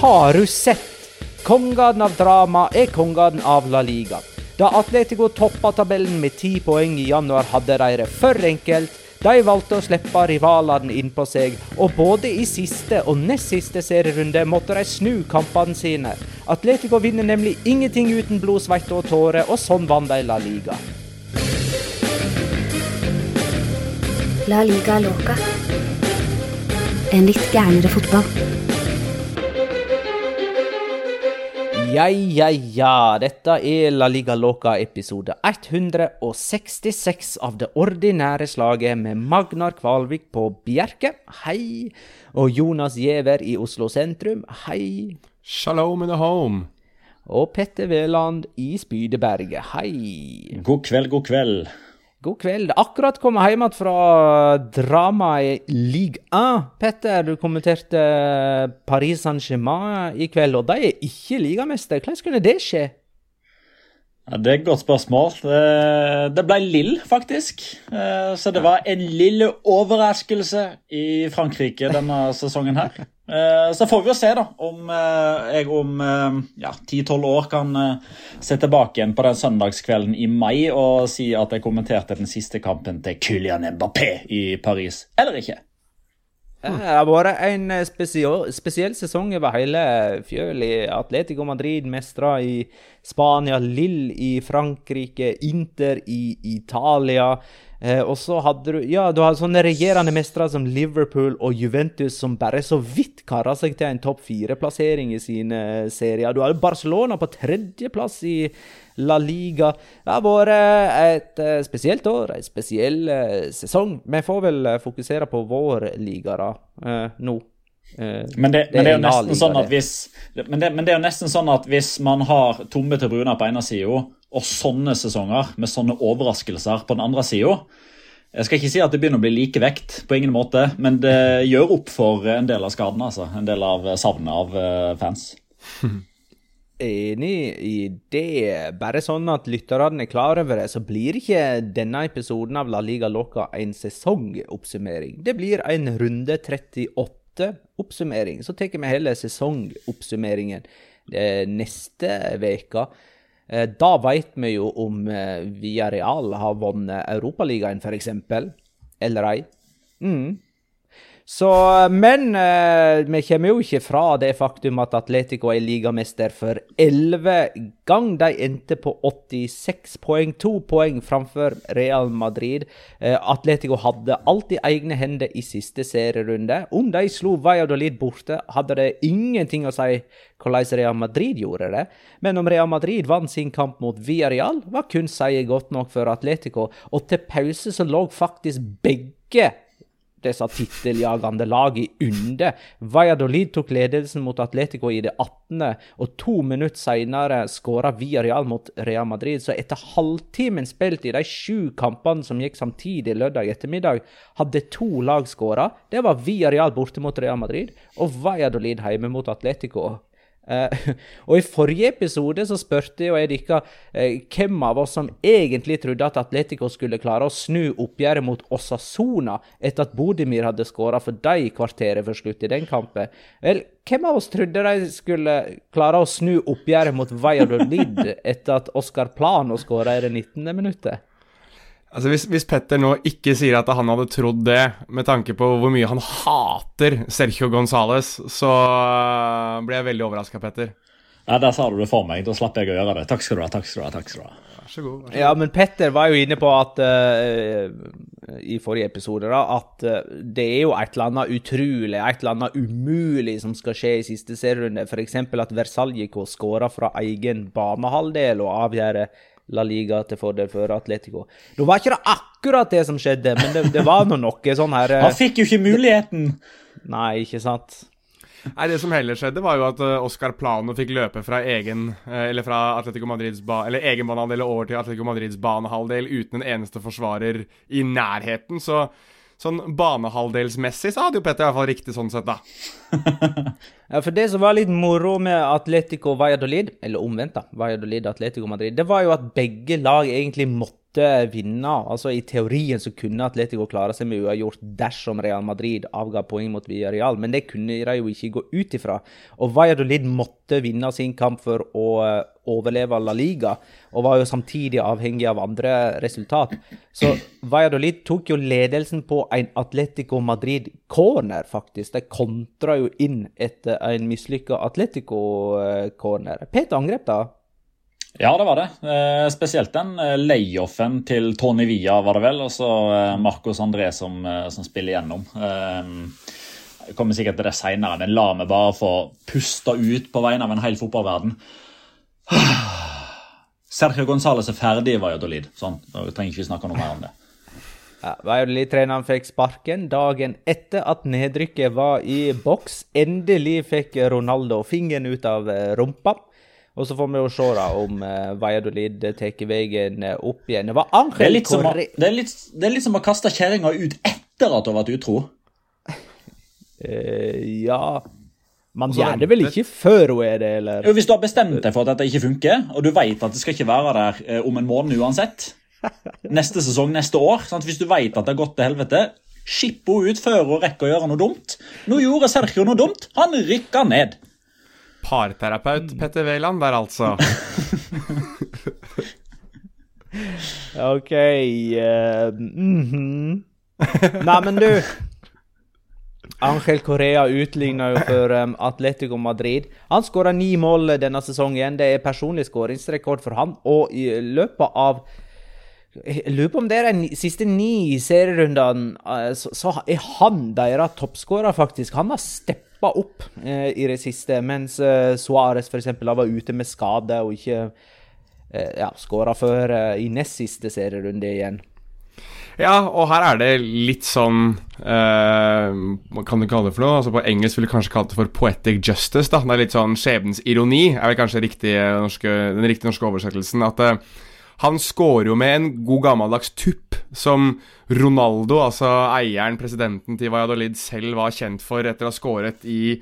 Har du sett? Kongene av drama er kongene av La Liga. Da Atletico toppa tabellen med ti poeng i januar, hadde de det for enkelt. De valgte å slippe rivalene innpå seg, og både i siste og nest siste serierunde måtte de snu kampene sine. Atletico vinner nemlig ingenting uten blod, svette og tårer, og sånn vant de La Liga. La liga loca. En litt gærnere fotball. Ja, ja, ja. Dette er La Liga Loca episode 166 av det ordinære slaget med Magnar Kvalvik på Bjerke. Hei. Og Jonas Giæver i Oslo sentrum. Hei. Shalom in the home. Og Petter Wæland i Spydeberget. Hei. God kveld, god kveld. God kveld. Akkurat kommet hjem igjen fra dramaet Ligue 1. Petter, du kommenterte Paris Saint-Germain i kveld, og de er ikke ligamester. Hvordan kunne det skje? Ja, det er et godt spørsmål. Det, det ble Lill, faktisk. Eh, Så det var en lille overraskelse i Frankrike denne sesongen her. Eh, Så får vi jo se da, om eh, jeg om eh, ja, 10-12 år kan se tilbake igjen på den søndagskvelden i mai og si at jeg kommenterte den siste kampen til Kylian Mbappé i Paris, eller ikke. Det har vært en eh, spesiell, spesiell sesong over hele fjøl. Atletico Madrid mestra i Spania, Lill i Frankrike, Inter i Italia. Eh, og så hadde du ja, du har sånne regjerende mestere som Liverpool og Juventus som bare så vidt kara seg til en topp fire-plassering i sine serier. Du har Barcelona på tredjeplass i La Liga. Det har vært et eh, spesielt år, en spesiell eh, sesong. Vi får vel eh, fokusere på vår liga da, eh, nå. Men det, men det er jo nesten sånn at hvis men det, men det er jo nesten sånn at hvis man har tomme tribuner på ene sida, og sånne sesonger med sånne overraskelser på den andre sida Jeg skal ikke si at det begynner å bli like vekt, på ingen måte, men det gjør opp for en del av skadene. altså. En del av savnet av fans. Enig i det. Bare sånn at lytterne er klar over det, så blir ikke denne episoden av La Liga Loca en sesongoppsummering. Det blir en runde 38-oppsummering. Så tar vi heller sesongoppsummeringen eh, neste uke. Eh, Da veit vi jo om eh, Villarreal har vunnet Europaligaen, f.eks. Eller ei. Mm. Så, men eh, vi kommer jo ikke fra det faktum at Atletico er ligamester for elleve gang. De endte på 86 poeng, to poeng framfor Real Madrid. Eh, Atletico hadde alt i egne hender i siste serierunde. Om de slo Valladolid borte, hadde det ingenting å si hvordan Real Madrid gjorde det. Men om Real Madrid vant sin kamp mot Villarreal, var kun seier godt nok for Atletico. Og til pause så lå faktisk begge disse titteljagende lagene under. Valladolid tok ledelsen mot Atletico i det 18., og to minutter senere skåra Villarreal mot Real Madrid. Så etter halvtimen spilt i de sju kampene som gikk samtidig lørdag ettermiddag, hadde to lag skåra. Det var Villarreal borte mot Real Madrid og Valladolid hjemme mot Atletico. Eh, og I forrige episode så spurte jeg dere uh, hvem av oss som egentlig trodde at Atletico skulle klare å snu oppgjøret mot Osasona etter at Bodimir hadde skåra for dem kvarteret før slutt i den kampen. Vel, hvem av oss trodde de skulle klare å snu oppgjøret mot Valladolid etter at Oscar Plano skåra i det 19. minuttet? Altså hvis, hvis Petter nå ikke sier at han hadde trodd det, med tanke på hvor mye han hater Sergio Gonzales, så øh, blir jeg veldig overraska, Petter. Ja, Der sa du det for meg. Da slapp jeg å gjøre det. Takk skal du ha. takk skal du ha, takk skal du ha. Vær så god. Vær så god. Ja, men Petter var jo inne på at uh, i forrige episode da, at uh, det er jo et eller annet utrolig, et eller annet umulig som skal skje i siste serierunde. F.eks. at Versaljiko skårer fra egen banehalvdel og avgjør La Liga til fordel for Atletico. Nå var ikke det akkurat det som skjedde, men det, det var nå noe sånn her eh, Han fikk jo ikke muligheten! Nei, ikke sant? Nei, Det som heller skjedde, var jo at uh, Oscar Plano fikk løpe fra egen eh, Eller fra Atletico Madrids ba eller egen banehalvdel over til Atletico Madrids banehalvdel uten en eneste forsvarer i nærheten. Så sånn banehalvdelsmessig så hadde jo Petter i hvert fall riktig sånn sett, da. Ja, for det som var litt moro med Atletico Valladolid, eller omvendt, da, Valladolid Atletico Madrid, det var jo at begge lag egentlig måtte vinne. Altså I teorien så kunne Atletico klare seg med uavgjort dersom Real Madrid avga poeng mot Villarreal, men det kunne de jo ikke gå ut ifra. Og Valladolid måtte vinne sin kamp for å overleve La Liga, og var jo samtidig avhengig av andre resultat. Så Valladolid tok jo ledelsen på en Atletico Madrid-corner, faktisk. De kontra jo inn etter en mislykka Atletico-corner. Pet angrep, da? Ja, det var det. Eh, spesielt den eh, layoffen til Tony Villa, var det vel. Og så eh, Marcos André som, eh, som, spiller gjennom. Eh, jeg kommer sikkert til det seinere, men la meg bare få puste ut på vegne av en hel fotballverden. Sergio Gonzales er ferdig i Valladolid. Sånn, Vi trenger ikke snakke noe mer om det. Ja, Valladolid-treneren fikk sparken dagen etter at nedrykket var i boks. Endelig fikk Ronaldo fingeren ut av eh, rumpa. Og så får vi jo se da om uh, Valladolid tar veien eh, opp igjen. Det var Angel det er, litt som å, det, er litt, det er litt som å kaste kjerringa ut etter at hun har vært utro. Uh, ja Man gjør det vel ikke før hun er det, eller? Jo, Hvis du har bestemt deg for at dette ikke funker, og du vet at det skal ikke være der uh, om en måned uansett Neste sesong, neste år. Sant? Hvis du vet at det har gått til helvete, skipp henne ut før hun rekker å gjøre noe dumt. Nå gjorde Sergio noe dumt. Han rykka ned parterapeut Petter Wæland der, altså. OK uh, mm -hmm. Nei, men du Angel Correa utligna jo for um, Atletico Madrid. Han skåra ni mål denne sesongen. Det er personlig skåringsrekord for han. Og i løpet av jeg lurer på om det er de siste ni serierundene, eh, så, så er han deres toppskårer, faktisk. Han har steppa opp eh, i det siste, mens eh, Suárez f.eks. var ute med skade og ikke eh, ja, skåra før eh, i nest siste serierunde igjen. Ja, og her er det litt sånn uh, Hva kan du kalle det for noe? Altså På engelsk ville du kanskje kalt det for poetic justice. da Det er litt sånn skjebnens ironi, er vel kanskje riktig norske, den riktige norske oversettelsen. At uh, han scorer jo med en god gammeldags tupp som Ronaldo, altså eieren, presidenten til Valladolid, selv var kjent for etter å ha skåret i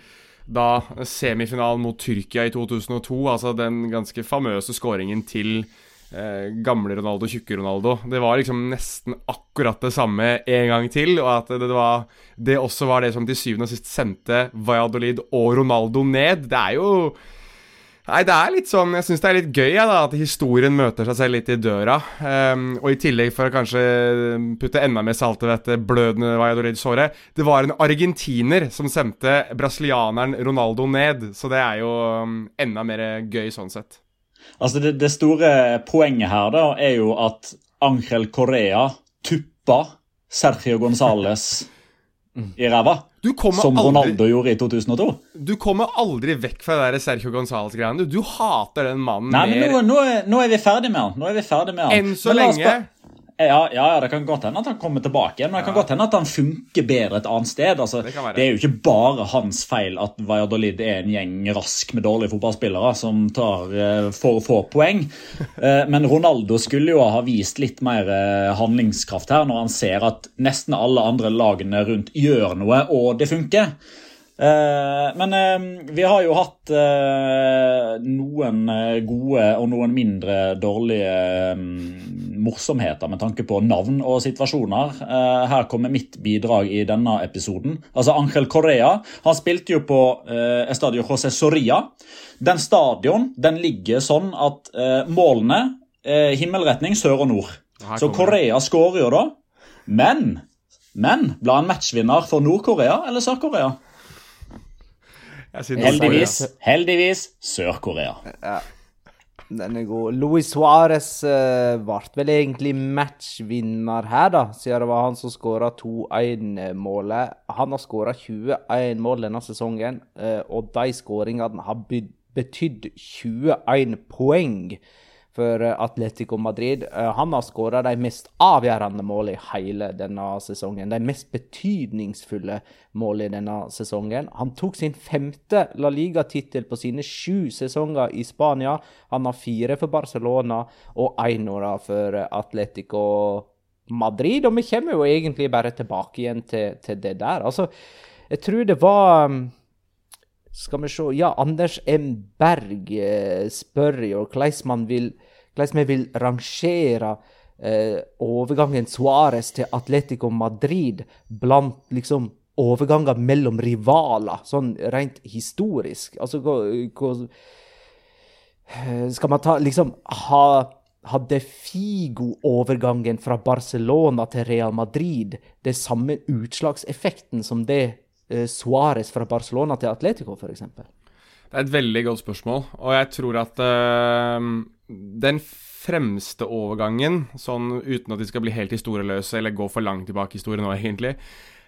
da semifinalen mot Tyrkia i 2002. Altså den ganske famøse scoringen til eh, gamle Ronaldo, tjukke Ronaldo. Det var liksom nesten akkurat det samme en gang til, og at det, var, det også var det som til syvende og sist sendte Valladolid og Ronaldo ned. Det er jo Nei, det er litt sånn Jeg syns det er litt gøy ja, da, at historien møter seg selv litt i døra. Um, og i tillegg, for å kanskje putte enda mer salt i dette blødende Valladolid-såret Det var en argentiner som sendte brasilianeren Ronaldo ned. Så det er jo um, enda mer gøy sånn sett. Altså, det, det, store poenget her da er jo at Angel Correa tuppa Sergio Gonzales i ræva. Som Ronaldo aldri, gjorde i 2002. Du kommer aldri vekk fra det der Sergio Gonzales-greiene. Du, du, hater den mannen Nei, men nå, nå, er, nå, er, vi ferdig med han. Nå er vi ferdig med han. Enn så lenge ja, ja, det kan godt hende at han kommer tilbake igjen, men det kan godt hende at han funker bedre et annet sted. Altså, det, det, er jo ikke bare hans feil at Valladolid er en gjeng rask med dårlige fotballspillere som tar uh, for få poeng. Uh, men Ronaldo skulle jo ha vist litt mer uh, handlingskraft her, når han ser at nesten alle andre lagene rundt gjør noe, og det funker. Eh, men eh, vi har jo hatt eh, noen gode og noen mindre dårlige morsomheter med tanke på navn og situasjoner. her kommer mitt bidrag i denne episoden. Altså Angel Correa han spilte jo på Estadio José Soria. Den stadion den ligger sånn at målene himmelretning sør og nord. Så Korea skårer jo da. Men, men ble han matchvinner for Nord-Korea eller Sør-Korea? Heldigvis, heldigvis Sør-Korea. Ja. Den er god. Luis Suárez uh, ble vel egentlig matchvinner her, da, siden det var han som skåra 2-1-målet. Han har skåra 21 mål denne sesongen, uh, og de skåringene har betydd 21 poeng for eh, Atletico Madrid. Eh, han har skåra de mest avgjørende målene i hele denne sesongen. De mest betydningsfulle målene i denne sesongen. Han tok sin femte La Liga-tittel på sine sju sesonger i Spania. Han har fire for Barcelona og én for Atletico Madrid. Og vi kommer jo egentlig bare tilbake igjen til, til det der. Altså, jeg tror det var mm, skal vi se Ja, Anders M. Berg eh, spør jo hvordan vil vi vil rangere eh, overgangen Suárez til Atletico Madrid blant liksom overganger mellom rivaler, sånn rent historisk. Altså hva, hva Skal man ta liksom ha hadde Figo-overgangen fra Barcelona til Real Madrid det samme utslagseffekten som det eh, Suárez fra Barcelona til Atletico, f.eks.? Det er et veldig godt spørsmål, og jeg tror at uh, den fremste overgangen, sånn uten at de skal bli helt historieløse eller gå for langt tilbake i historien nå, egentlig,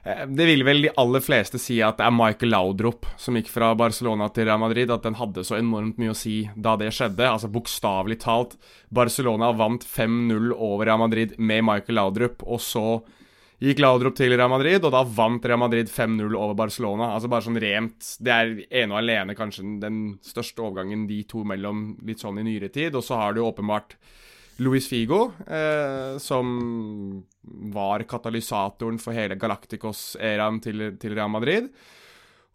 Eh, det vil vel de aller fleste si at det er Michael Laudrup som gikk fra Barcelona til Real Madrid. At den hadde så enormt mye å si da det skjedde. Altså Bokstavelig talt. Barcelona vant 5-0 over Real Madrid med Michael Laudrup. Og så gikk Laudrup til Real Madrid, og da vant Real Madrid 5-0 over Barcelona. Altså bare sånn rent Det er ene og alene kanskje den største overgangen de to mellom litt sånn i nyere tid. Og så har du åpenbart Luis Figo, eh, som var katalysatoren for hele Galacticos-æraen til, til, Real Madrid.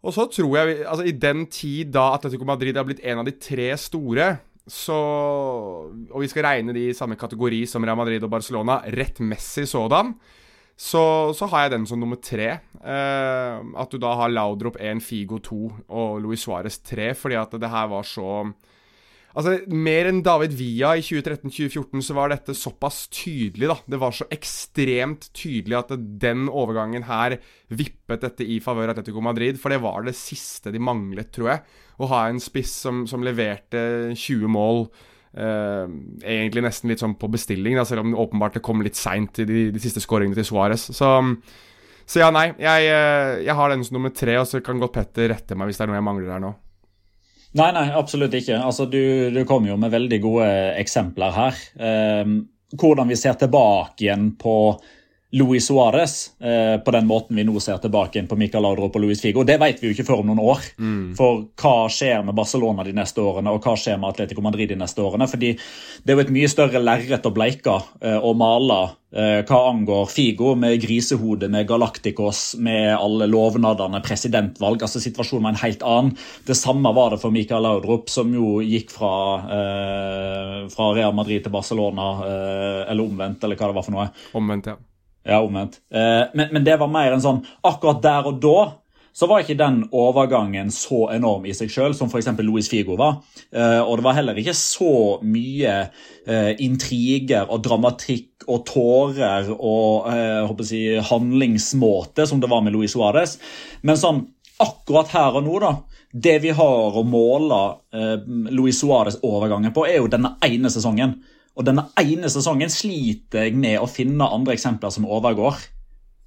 Og så tror jeg, altså I den tid da Atletico Madrid har blitt en av de tre store, så Og vi skal regne de i samme kategori som Real Madrid og Barcelona, rettmessig sådan, så, så har jeg den som nummer tre. Eh, at du da har Laudrup 1, Figo 2 og Luis Suárez 3, fordi at det her var så Altså, Mer enn David Villa i 2013-2014 så var dette såpass tydelig. da. Det var så ekstremt tydelig at den overgangen her vippet dette i favør Atletico Madrid. For det var det siste de manglet, tror jeg. Å ha en spiss som, som leverte 20 mål. Uh, egentlig nesten litt sånn på bestilling, da, selv om det åpenbart kom litt seint i de, de, siste skåringene til Suárez. Så, så, ja, nei. Jeg, eh, jeg har den som nummer tre, og så kan godt Petter rette meg hvis det er noe jeg mangler her nå. Nei, nei, absolutt ikke. Altså, du, du kom jo med veldig gode eksempler her. Eh, hvordan vi ser tilbake igjen på Luis Suárez eh, på den måten vi nå ser tilbake inn på Michael Laudrup og Luis Figo. Det vet vi jo ikke før om noen år. Mm. For hva skjer med Barcelona de neste årene, og hva skjer med Atletico Madrid de neste årene? Fordi det er jo et mye større lerret å bleike eh, og male Eh, hva angår Figo, med grisehodet, med Galacticos, med alle lovnadene, presidentvalg. altså Situasjonen var en helt annen. Det samme var det for Michael Laudrup, som jo gikk fra, fra Real Madrid til Barcelona, eller omvendt, eller hva det var for noe. Omvendt, ja. Ja, omvendt. Eh, men, men, det var mer en sånn Akkurat der og da så var ikke den overgangen så enorm i seg sjøl som f.eks. Louis Figo var. Eh, og det var heller ikke så mye eh, intriger og dramatikk og tårer og jeg håper å si, handlingsmåte som det var med Louis Suárez. Men sånn akkurat her og nå, da Det vi har å måle Louis Suárez-overgangen på, er jo denne ene sesongen. Og denne ene sesongen sliter jeg med å finne andre eksempler som overgår.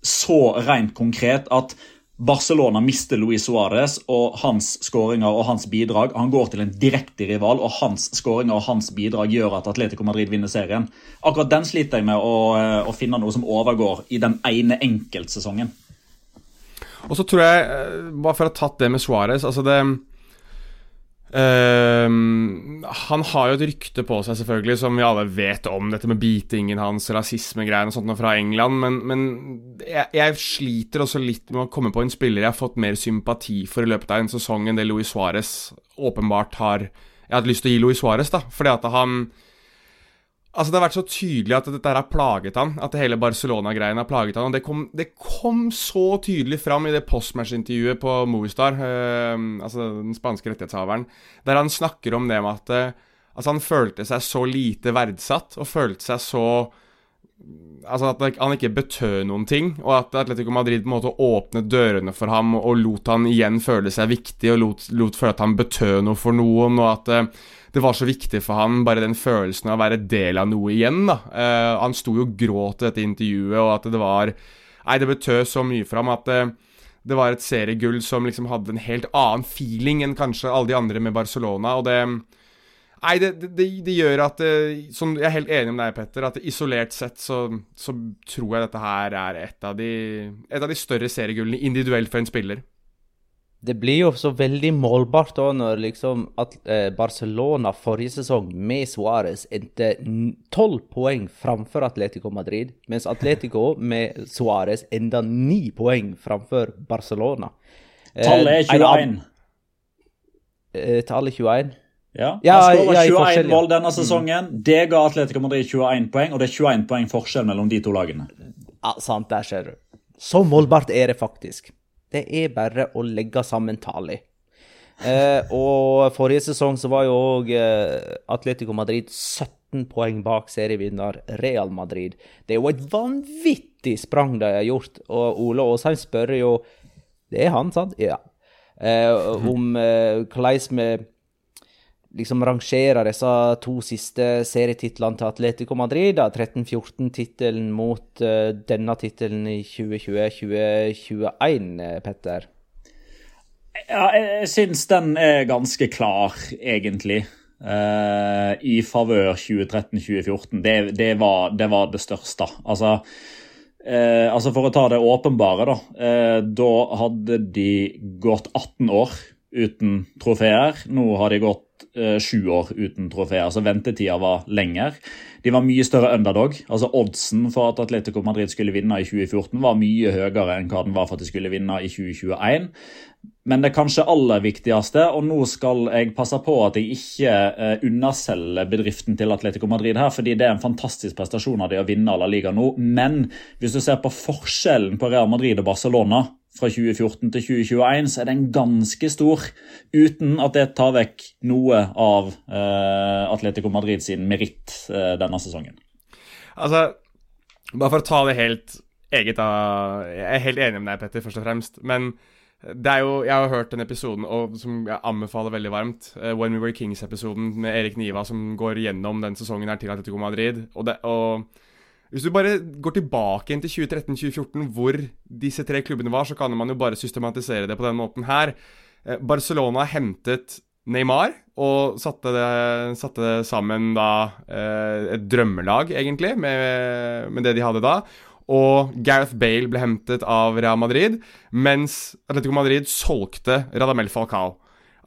Så rent konkret at Barcelona mister Luis Suárez og hans skåringer og hans bidrag. Han går til en direkte rival, og hans skåringer og hans bidrag gjør at Atletico Madrid vinner serien. Akkurat den sliter jeg med å, eh, å finne noe som overgår i den ene enkeltsesongen. Og så tror jeg, eh, bare for å ha tatt det med Suárez altså det Uh, han har jo et rykte på seg, selvfølgelig, som vi alle vet om. Dette med beatingen hans, rasismegreiene og sånt fra England. Men, men jeg, jeg, sliter også litt med å komme på en spiller jeg har fått mer sympati for i løpet av en sesong enn det Louis Suárez åpenbart har Jeg hadde lyst til å gi Louis Suárez, da, fordi at han Altså Det har vært så tydelig at dette har plaget han. At det hele Barcelona-greien har plaget han. Og det kom, det kom, så tydelig fram i det postmatch-intervjuet på Movistar, øh, altså den spanske rettighetshaveren, der han snakker om det med at øh, altså han følte seg så lite verdsatt, og følte seg så Altså At han ikke betød noen ting, og at Atletico Madrid på en måte åpnet dørene for ham og lot han igjen føle seg viktig, og lot, lot føle at han betød noe for noen, og at øh, det var så viktig for han, bare den følelsen av å være del av noe igjen. da. Uh, han sto jo og gråt i dette intervjuet, og at det var Nei, det betød så mye for ham at uh, det var et seriegull som liksom hadde en helt annen feeling enn kanskje alle de andre med Barcelona, og det Nei, det, det, det gjør at uh, som Jeg er helt enig med deg, Petter, at isolert sett så, så tror jeg dette her er et av de, et av de større seriegullene individuelt for en spiller det blir jo så veldig målbart da når liksom at eh, Barcelona forrige sesong med Suárez endte tolv poeng framfor Atletico Madrid, mens Atletico med Suárez enda ni poeng framfor Barcelona. Eh, tallet er 21. Eh, tallet 21. Ja, Ja, Han ja, i 21 ja. mål denne sesongen. Det ga Atletico Madrid 21 poeng, og det er 21 poeng forskjell mellom de to lagene. Ja, sant, der ser du. Så målbart er det faktisk. Det er bare å legge sammen tallene. Eh, og forrige sesong så var jo òg eh, Atletico Madrid 17 poeng bak serievinner Real Madrid. Det er jo et vanvittig sprang de har gjort, og Ole Aasheim spør jo Det er han, sant? Ja. Eh, om eh, hvordan vi liksom rangerer disse to siste serietitlene til Atletico Madrid. da, 13-14-tittelen mot uh, denne tittelen i 2020-2021, eh, Petter. Ja, jeg, jeg syns den er ganske klar, egentlig. Uh, I favør 2013-2014. Det, det, det var det største. Altså, uh, altså For å ta det åpenbare, da. da hadde de gått 18 år uten trofeer. Nå har de gått eh, sju år uten trofé. så ventetida var lenger. De var mye større underdog. altså Oddsen for at Atletico Madrid skulle vinne i 2014 var mye høyere enn hva den var for at de skulle vinne i 2021. Men det kanskje aller viktigste, og nå skal jeg passe på at jeg ikke eh, underselger bedriften til Atletico Madrid her, fordi det er en fantastisk prestasjon av de å vinne La Liga nå. Men hvis du ser på forskjellen på Real Madrid og Barcelona fra 2014 til 2021, så er den ganske stor. Uten at det tar vekk noe av eh, Atletico Madrid sin meritt eh, denne sesongen. Altså, bare for å ta det helt eget av Jeg er helt enig med deg, Petter, først og fremst. Men det er jo, jeg har hørt den episoden og, som jeg anbefaler veldig varmt. Uh, When We Were Kings-episoden med Erik Niva som går gjennom den sesongen her til Atletico Madrid. Og, det, og hvis du bare går tilbake til 2013-2014, hvor disse tre klubbene var, så kan man jo bare systematisere det på den måten her. Uh, Barcelona hentet Neymar og satte det, satte det sammen da uh, et drømmelag, egentlig, med, med det de hadde da. Og Gareth Bale ble hentet av Real Madrid, mens Atletico Madrid solgte Radamel Falcao.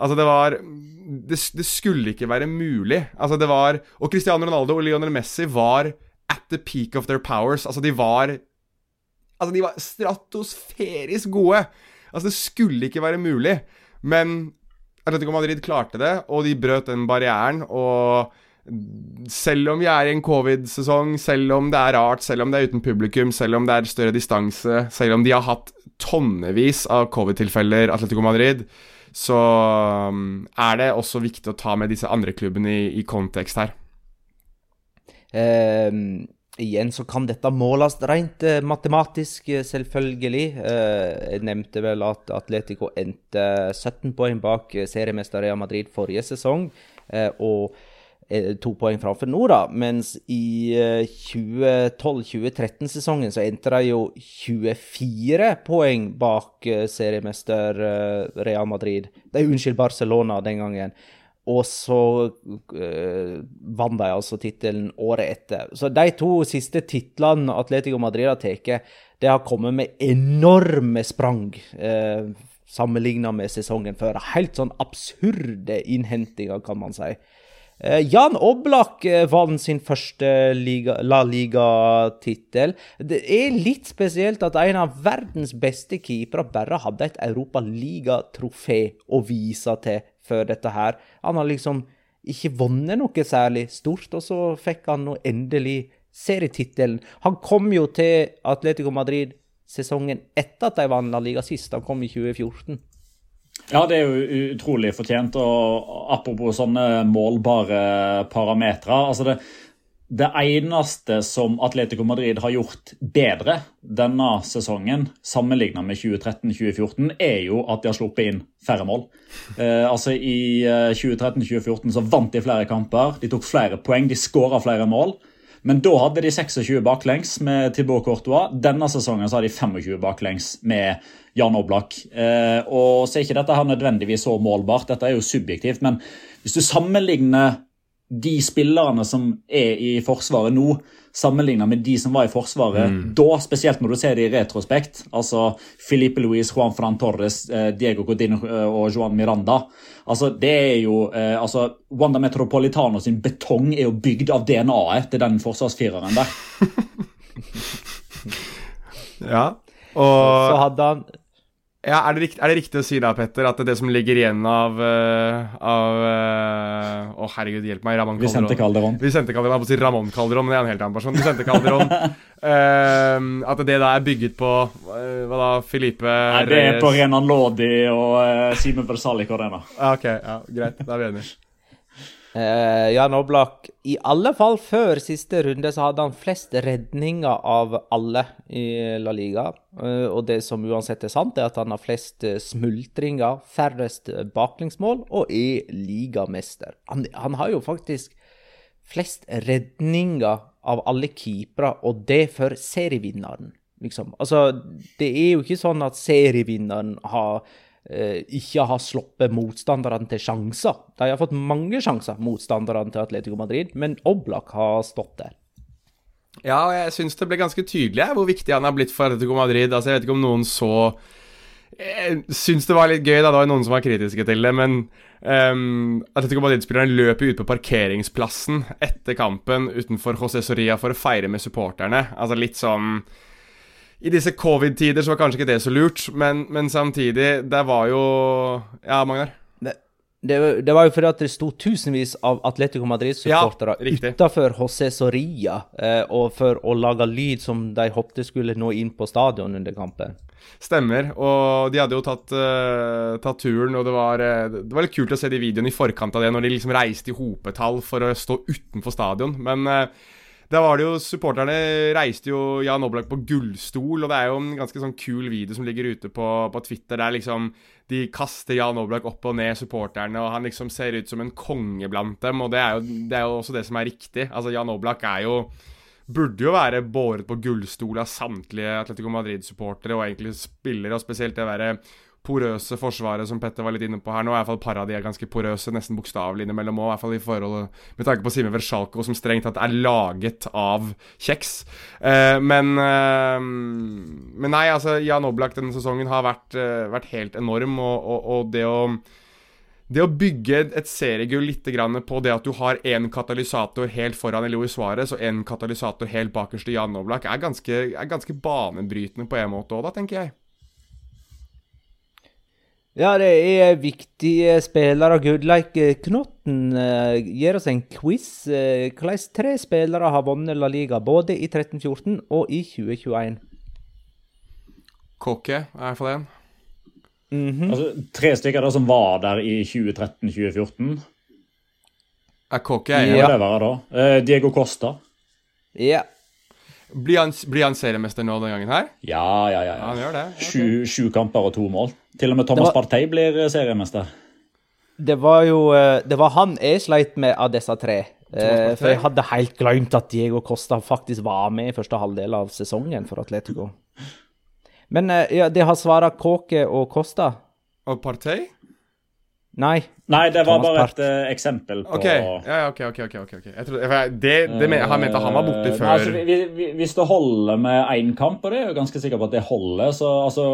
Altså, det var det, det skulle ikke være mulig. Altså, det var Og Cristiano Ronaldo og Lionel Messi var at the peak of their powers. Altså, de var Altså, de var stratosferisk gode. Altså, det skulle ikke være mulig. Men Atletico Madrid klarte det, og de brøt den barrieren. Og selv om vi er i en covid-sesong, selv om det er rart, selv om det er uten publikum, selv om det er større distanse, selv om de har hatt tonnevis av covid-tilfeller, Atletico Madrid, så um, er det også viktig å ta med disse andre klubbene i, i kontekst her. Eh, igjen så kan dette måles rent eh, matematisk, eh, selvfølgelig. Eh, jeg nevnte vel at Atletico endte 17 poeng bak seriemester Real Madrid forrige sesong, og to poeng framfor nå, da. Mens i eh, 2012-2013-sesongen så endte de jo 24 poeng bak eh, seriemester eh, Real Madrid. Det er unnskyld, Barcelona den gangen. Og så eh, vant de altså tittelen året etter. Så de to siste titlene Atletico Madrid har tatt, det har kommet med enorme sprang. Eh, Sammenligna med sesongen før. Helt sånn absurde innhentinger, kan man si. Eh, Jan Oblak eh, vant sin første liga, La Liga-tittel. Det er litt spesielt at en av verdens beste keepere bare hadde et Europaliga-trofé å vise til før dette her. Han har liksom ikke vunnet noe særlig stort, og så fikk han nå endelig serietittelen. Han kom jo til Atletico Madrid sesongen etter at de vant La Liga sist. Han kom i 2014. Ja, det er jo utrolig fortjent. Og apropos sånne målbare parametere. Altså det, det eneste som Atletico Madrid har gjort bedre denne sesongen, sammenlignet med 2013-2014, er jo at de har sluppet inn færre mål. Eh, altså I eh, 2013-2014 så vant de flere kamper, de tok flere poeng, de skåra flere mål. Men da hadde de 26 baklengs med Thibaut Courtois. Denne sesongen så har de 25 baklengs med Jan Oblak. Eh, og så er ikke dette her nødvendigvis så målbart, dette er jo subjektivt. Men hvis du sammenligner de spillerne som er i Forsvaret nå, sammenlignet med de som var i Forsvaret da, spesielt når du ser det i retrospekt, altså Filipe Luis, Juan Fran Torres, eh, Diego Godin eh, og Juan Miranda altså det er jo, eh, altså Wanda Metropolitano sin betong er jo bygd av DNA-et til den forsvarsfireren der. Ja. og Så hadde han Ja, er det, riktig, er det riktig å si da, Petter, at det som ligger igjen av uh, Av uh, Å, herregud, hjelp meg. Ramón Vicente Calderón. Vicente Calderón. Jeg må si Ramón Calderón, men det er en helt annen person. Vicente Calderón. uh, at det da er bygget på Hva da, Filipe Nei, det er på Renan Lodi og uh, Simen Versalik Arena. Ok, ja, greit. Da er vi enige. Uh, Jan Oblak, i alle fall før siste runde så hadde han flest redninger av alle i La Liga. Uh, og det som uansett er sant, er at han har flest uh, smultringer, færrest baklengsmål og er ligamester. Han, han, har jo faktisk flest redninger av alle keepere, og det for serievinneren, liksom. Altså, det er jo ikke sånn at serievinneren har eh, ikke har sluppet motstanderne til sjanser. De har fått mange sjanser, motstanderne til Atletico Madrid, men Oblak har stått der. Ja, og jeg syns det ble ganske tydelig hvor viktig han har blitt for Atletico Madrid. Altså, Jeg vet ikke om noen så Jeg syns det var litt gøy, da. Det var noen som var kritiske til det, men um, Atletico Madrid-spilleren løper ut på parkeringsplassen etter kampen utenfor José Soria for å feire med supporterne. Altså litt sånn i disse covid-tider så var kanskje ikke det så lurt, men, men samtidig Det var jo Ja, Magnar? Det, det, det, var jo fordi at det sto tusenvis av Atletico Madrid-supportere ja, utafor José Soria, eh, og for å lage lyd som de håpte skulle nå inn på stadion under kampen. Stemmer. Og de hadde jo tatt, uh, tatt turen, og det var, uh, det var, litt kult å se de videoene i forkant av det, når de liksom reiste i hopetall for å stå utenfor stadion. Men uh, da var det jo Supporterne reiste jo Jan Oblak på gullstol, og det er jo en ganske sånn kul video som ligger ute på, på Twitter, der liksom de kaster Jan Oblak opp og ned, supporterne, og han liksom ser ut som en konge blant dem, og det er jo, det er jo også det som er riktig. Altså, Jan Oblak er jo Burde jo være båret på gullstol av samtlige Atletico Madrid-supportere og egentlig spillere, og spesielt det å være porøse forsvaret som Petter var litt inne på her nå. I hvert fall par av de er ganske porøse, nesten bokstavelig innimellom òg. I hvert fall i forhold med tanke på Simen Versjalko, som strengt tatt er laget av kjeks. Eh, men, eh, men nei, altså Jan Oblak denne sesongen har vært, eh, vært helt enorm, og, og, og det å det å bygge et seriegull litt på det at du har én katalysator helt foran Elois Suárez og én katalysator helt bakerst i Jan Oblak, er ganske, er ganske banebrytende på en måte òg, da, tenker jeg. Ja, det er viktige spillere. Gudleik Knotten uh, gir oss en quiz. Uh, hvordan tre spillere har vunnet La Liga både i 13-14 og i 2021? Kåke er iallfall én. Mm -hmm. altså, tre stykker da som var der i 2013-2014? Er Kåke en? Ja, det være, da. Uh, Diego Costa. Ja. Blir han, blir han, seriemester nå denne gangen her? Ja, ja, ja. ja. Han gjør det. Okay. Sju, kamper og to mål. Til og med Thomas var... Partey blir eh, seriemester. Det var jo eh, Det var han jeg sleit med av disse tre. Eh, for jeg hadde helt glemt at Diego Costa faktisk var med i første halvdel av sesongen for Atletico. Men ja, de har svart Kåke og Costa. Og Partey? Nei. Nei, det var bare et uh, eksempel på Ok, ja, ok, ok. ok, ok. Jeg trodde, det, det men, Han mente han var borte før Nei, altså, vi, vi, Hvis det holder med én kamp, og det er jo ganske sikker på at det holder så altså,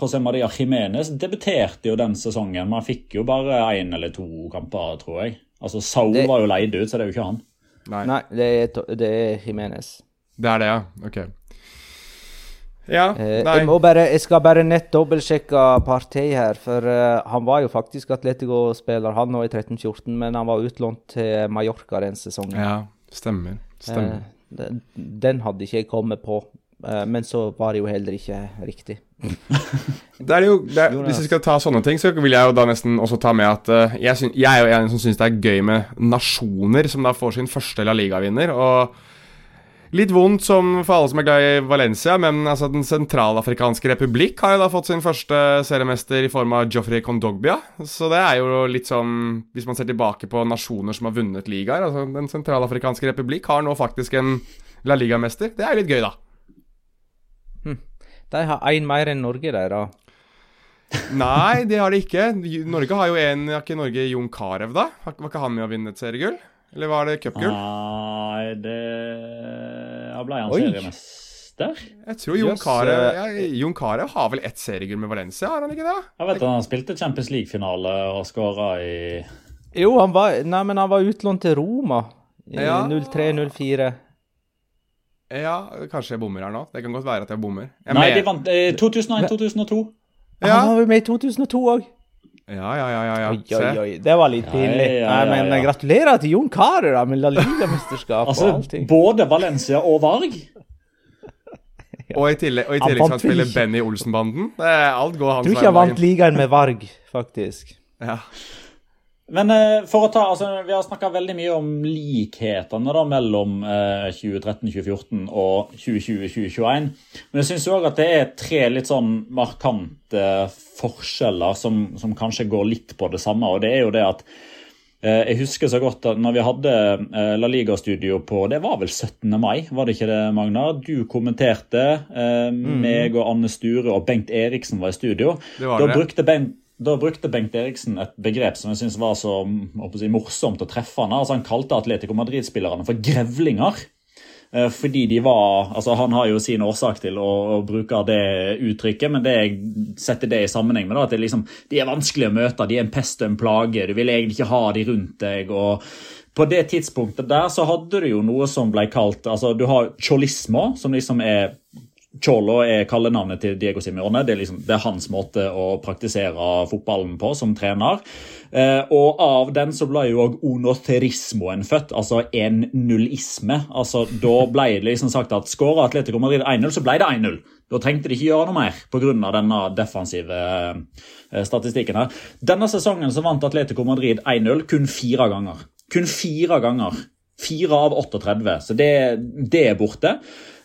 José Maria Jiménez debuterte jo den sesongen. Man fikk jo bare én eller to kamper, tror jeg. Altså, Sau det... var jo leid ut, så det er jo ikke han. Nei, Nei det, er, det er Jiménez. Det er det, ja. Ok. Ja, nei. jeg, bare, jeg, skal bare nett dobbeltsjekke partiet her, for uh, han var jo faktisk Atletico-spiller, han nå i 13-14, men han var utlånt til Mallorca den sesongen. Ja, stemmer. stemmer. Uh, den, den, hadde ikke jeg kommet på, uh, men så var det jo heller ikke riktig. det er jo, det er, hvis vi skal ta sånne ting, så vil jeg jo da nesten også ta med at jeg, synes, jeg, er jo en som syns det er gøy med nasjoner som da får sin første La Liga-vinner. og Litt vondt som for alle som er glad i Valencia, men altså, Den sentralafrikanske republikk har jo da fått sin første seriemester i form av Joffrey Kondogbia. Så det er jo litt sånn Hvis man ser tilbake på nasjoner som har vunnet ligaer altså Den sentralafrikanske republikk har nå faktisk en La Liga-mester. Det er jo litt gøy, da. Hm. De har én mer enn Norge, de, da. Nei, det har de ikke. Norge har jo en Har ikke Norge Jon Carew, da? Var ikke han med å vinne et seriegull? Eller var det cupgull? Nei, det ja, ble han seriemester. Jeg tror Jon Carew ja, Jon Carew har vel ett seriegull med Valencia, har han ikke det? Jeg vet Han spilte Champions League-finale og skåra i Jo, han var, nei, men han var utlånt til Roma i ja. 03-04. Ja, kanskje jeg bommer her nå. Det kan godt være at jeg bommer. Jeg nei, de vant eh, 2001-2002. Ja. Han var jo med i 2002 òg. Ja, ja, ja. ja, ja. Oi, oi, oi. Det var litt pinlig. Ja, ja, ja, men gratulerer til Jon Carew da, med La Liga-mesterskap Altså, og allting. både Valencia og Varg. Og i tillegg, og i tillegg skal han spille Benny Olsen-banden. Alt går hans vei. Tror ikke jeg han vant ligaen med Varg, faktisk. Ja. Men eh, for å ta, altså, vi har snakka veldig mye om likhetene da, mellom eh, 2013-2014 og 2020-2021. Men jeg syns òg at det er tre litt sånn markante forskjeller som, som kanskje går litt på det samme. Og det er jo det at eh, jeg husker så godt at når vi hadde eh, La Liga-studio på Det var vel 17. mai, var det ikke det, Magna? Du kommenterte. Eh, Meg og Anne Sture og Bengt Eriksen var i studio. Det var da det. brukte Bengt da brukte Bengt Eriksen et begrep som jeg synes var så å si, morsomt og treffende. Altså, han kalte Atletico Madrid-spillerne for grevlinger. Eh, Fordi de var altså Han har jo sin årsak til å, å bruke det uttrykket, men det jeg setter det i sammenheng med, da, at det liksom, de er vanskelig å møte, de er en pest og en plage. Du vil egentlig ikke ha de rundt deg. og på det tidspunktet der så hadde du jo noe som ble kalt altså Du har cholismo, som liksom er Cholo er kallenavnet til Diego Simione. Det liksom, det er hans måte å praktisere fotballen på som trener. Eh, og av den så ble jo òg onoterismoen født, altså en nullisme. Altså, da ble det liksom sagt at skåra Atletico Madrid 1-0, så ble det 1-0. Da trengte de ikke gjøre noe mer pga. denne defensive eh, statistikken. her. Denne sesongen så vant Atletico Madrid 1-0 kun fire ganger. Kun fire ganger. Fire av 38, så det, det er borte.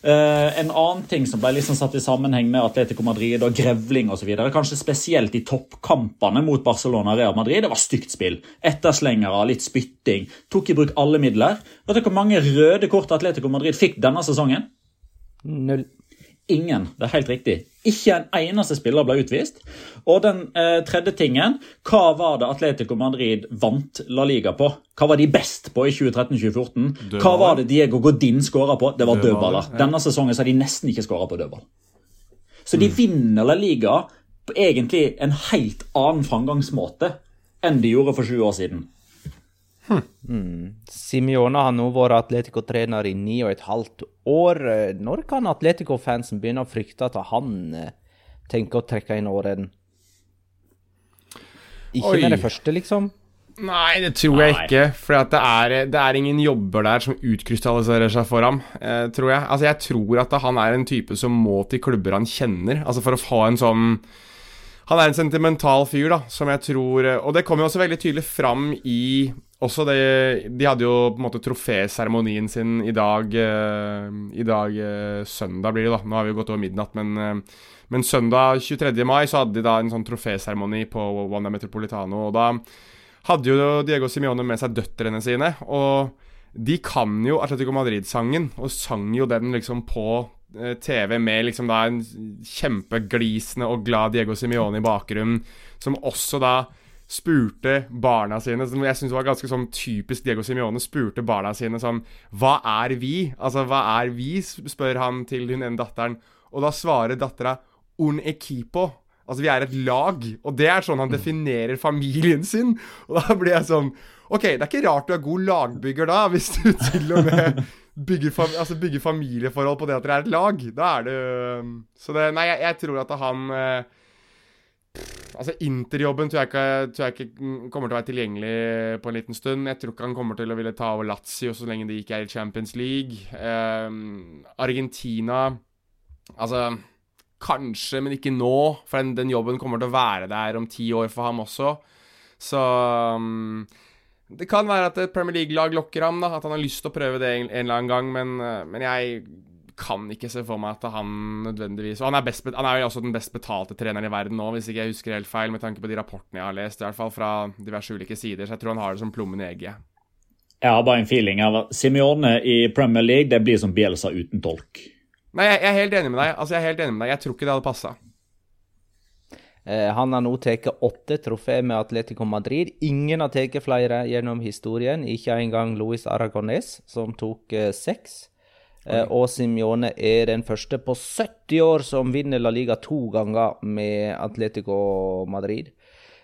Eh, en annen ting som ble liksom satt i sammenheng med Atletico Madrid og grevling osv., kanskje spesielt i toppkampene mot Barcelona og Real Madrid, det var stygt spill. Etterslengere, litt spytting. Tok i bruk alle midler. Vet dere hvor mange røde kort Atletico Madrid fikk denne sesongen? Null. Ingen. Det er helt riktig. Ikke en eneste spiller ble utvist. Og den eh, tredje tingen, hva var det Atletico Madrid vant La Liga på? Hva var de best på i 2013-2014? Hva var det Diego Godin skåra på? Det var Dødballer, dødballer. ja. Denne sesongen så har de nesten ikke skåra på dødball. Så de vinner La Liga på egentlig en helt annen framgangsmåte enn de gjorde for sju år siden. Simione har nå vært Atletico-trener i ni og et halvt år. Når kan Atletico-fansen begynne å frykte at han eh, tenker å trekke inn åren? Ikke Oi. med det første, liksom? Nei, det tror jeg Nei. ikke. For det, er, det er ingen jobber der som utkrystalliserer seg for ham, eh, tror jeg. Altså, jeg tror at han er en type som må til klubber han kjenner. Altså for å ha en sånn Han er en sentimental fyr, da, som jeg tror Og det kommer jo også veldig tydelig fram i også det, De hadde jo på en måte troféseremonien sin i dag eh, I dag eh, søndag blir det, da. Nå har vi jo gått over midnatt, men eh, men søndag 23. mai så hadde de da en sånn troféseremoni på Wanda Metropolitano. Og da hadde jo Diego Simione med seg døtrene sine. Og de kan jo Atletico Madrid-sangen, og sang jo den liksom på eh, TV med liksom da en kjempeglisende og glad Diego Simione i bakgrunnen, som også da spurte barna sine Som jeg syns var ganske sånn typisk Diego Simione. Spurte barna sine sånn Hva er vi? Altså, hva er vi? spør han til hun ene datteren. Og da svarer dattera un equipo. Altså, vi er et lag. Og det er sånn han definerer familien sin. Og da blir jeg sånn OK, det er ikke rart du er god lagbygger da, hvis du til og med bygger, fam altså bygger familieforhold på det at dere er et lag. Da er det Så det Nei, jeg, jeg tror at han eh, Altså, Interjobben tror jeg, ikke, tror jeg ikke mm, kommer til å være tilgjengelig på en liten stund. Jeg tror ikke han kommer til å ville ta over Lazio så lenge de ikke er i Champions League. Um, Argentina Altså Kanskje, men ikke nå. For den, den jobben kommer til å være der om ti år for ham også. Så um, Det kan være at et Premier League-lag lokker ham, da. At han har lyst til å prøve det en, en eller annen gang. Men, uh, men jeg kan ikke se for meg at han nødvendigvis Og han er, best, han er jo også den best betalte treneren i verden nå, hvis ikke jeg husker helt feil, med tanke på de rapportene jeg har lest, i hvert fall fra diverse ulike sider. Så jeg tror han har det som plommen i egget. Jeg har bare en feeling av at Simione i Premier League det blir som Bielsa uten tolk. Nei, jeg, jeg er helt enig med deg. Altså, jeg er helt enig med deg. Jeg tror ikke det hadde passa. Eh, han har nå tatt åtte trofé med Atletico Madrid. Ingen har tatt flere gjennom historien, ikke engang Luis Aragones, som tok eh, seks. Eh, og Simione er den første på 70 år som vinner La Liga to ganger med Atletico Madrid.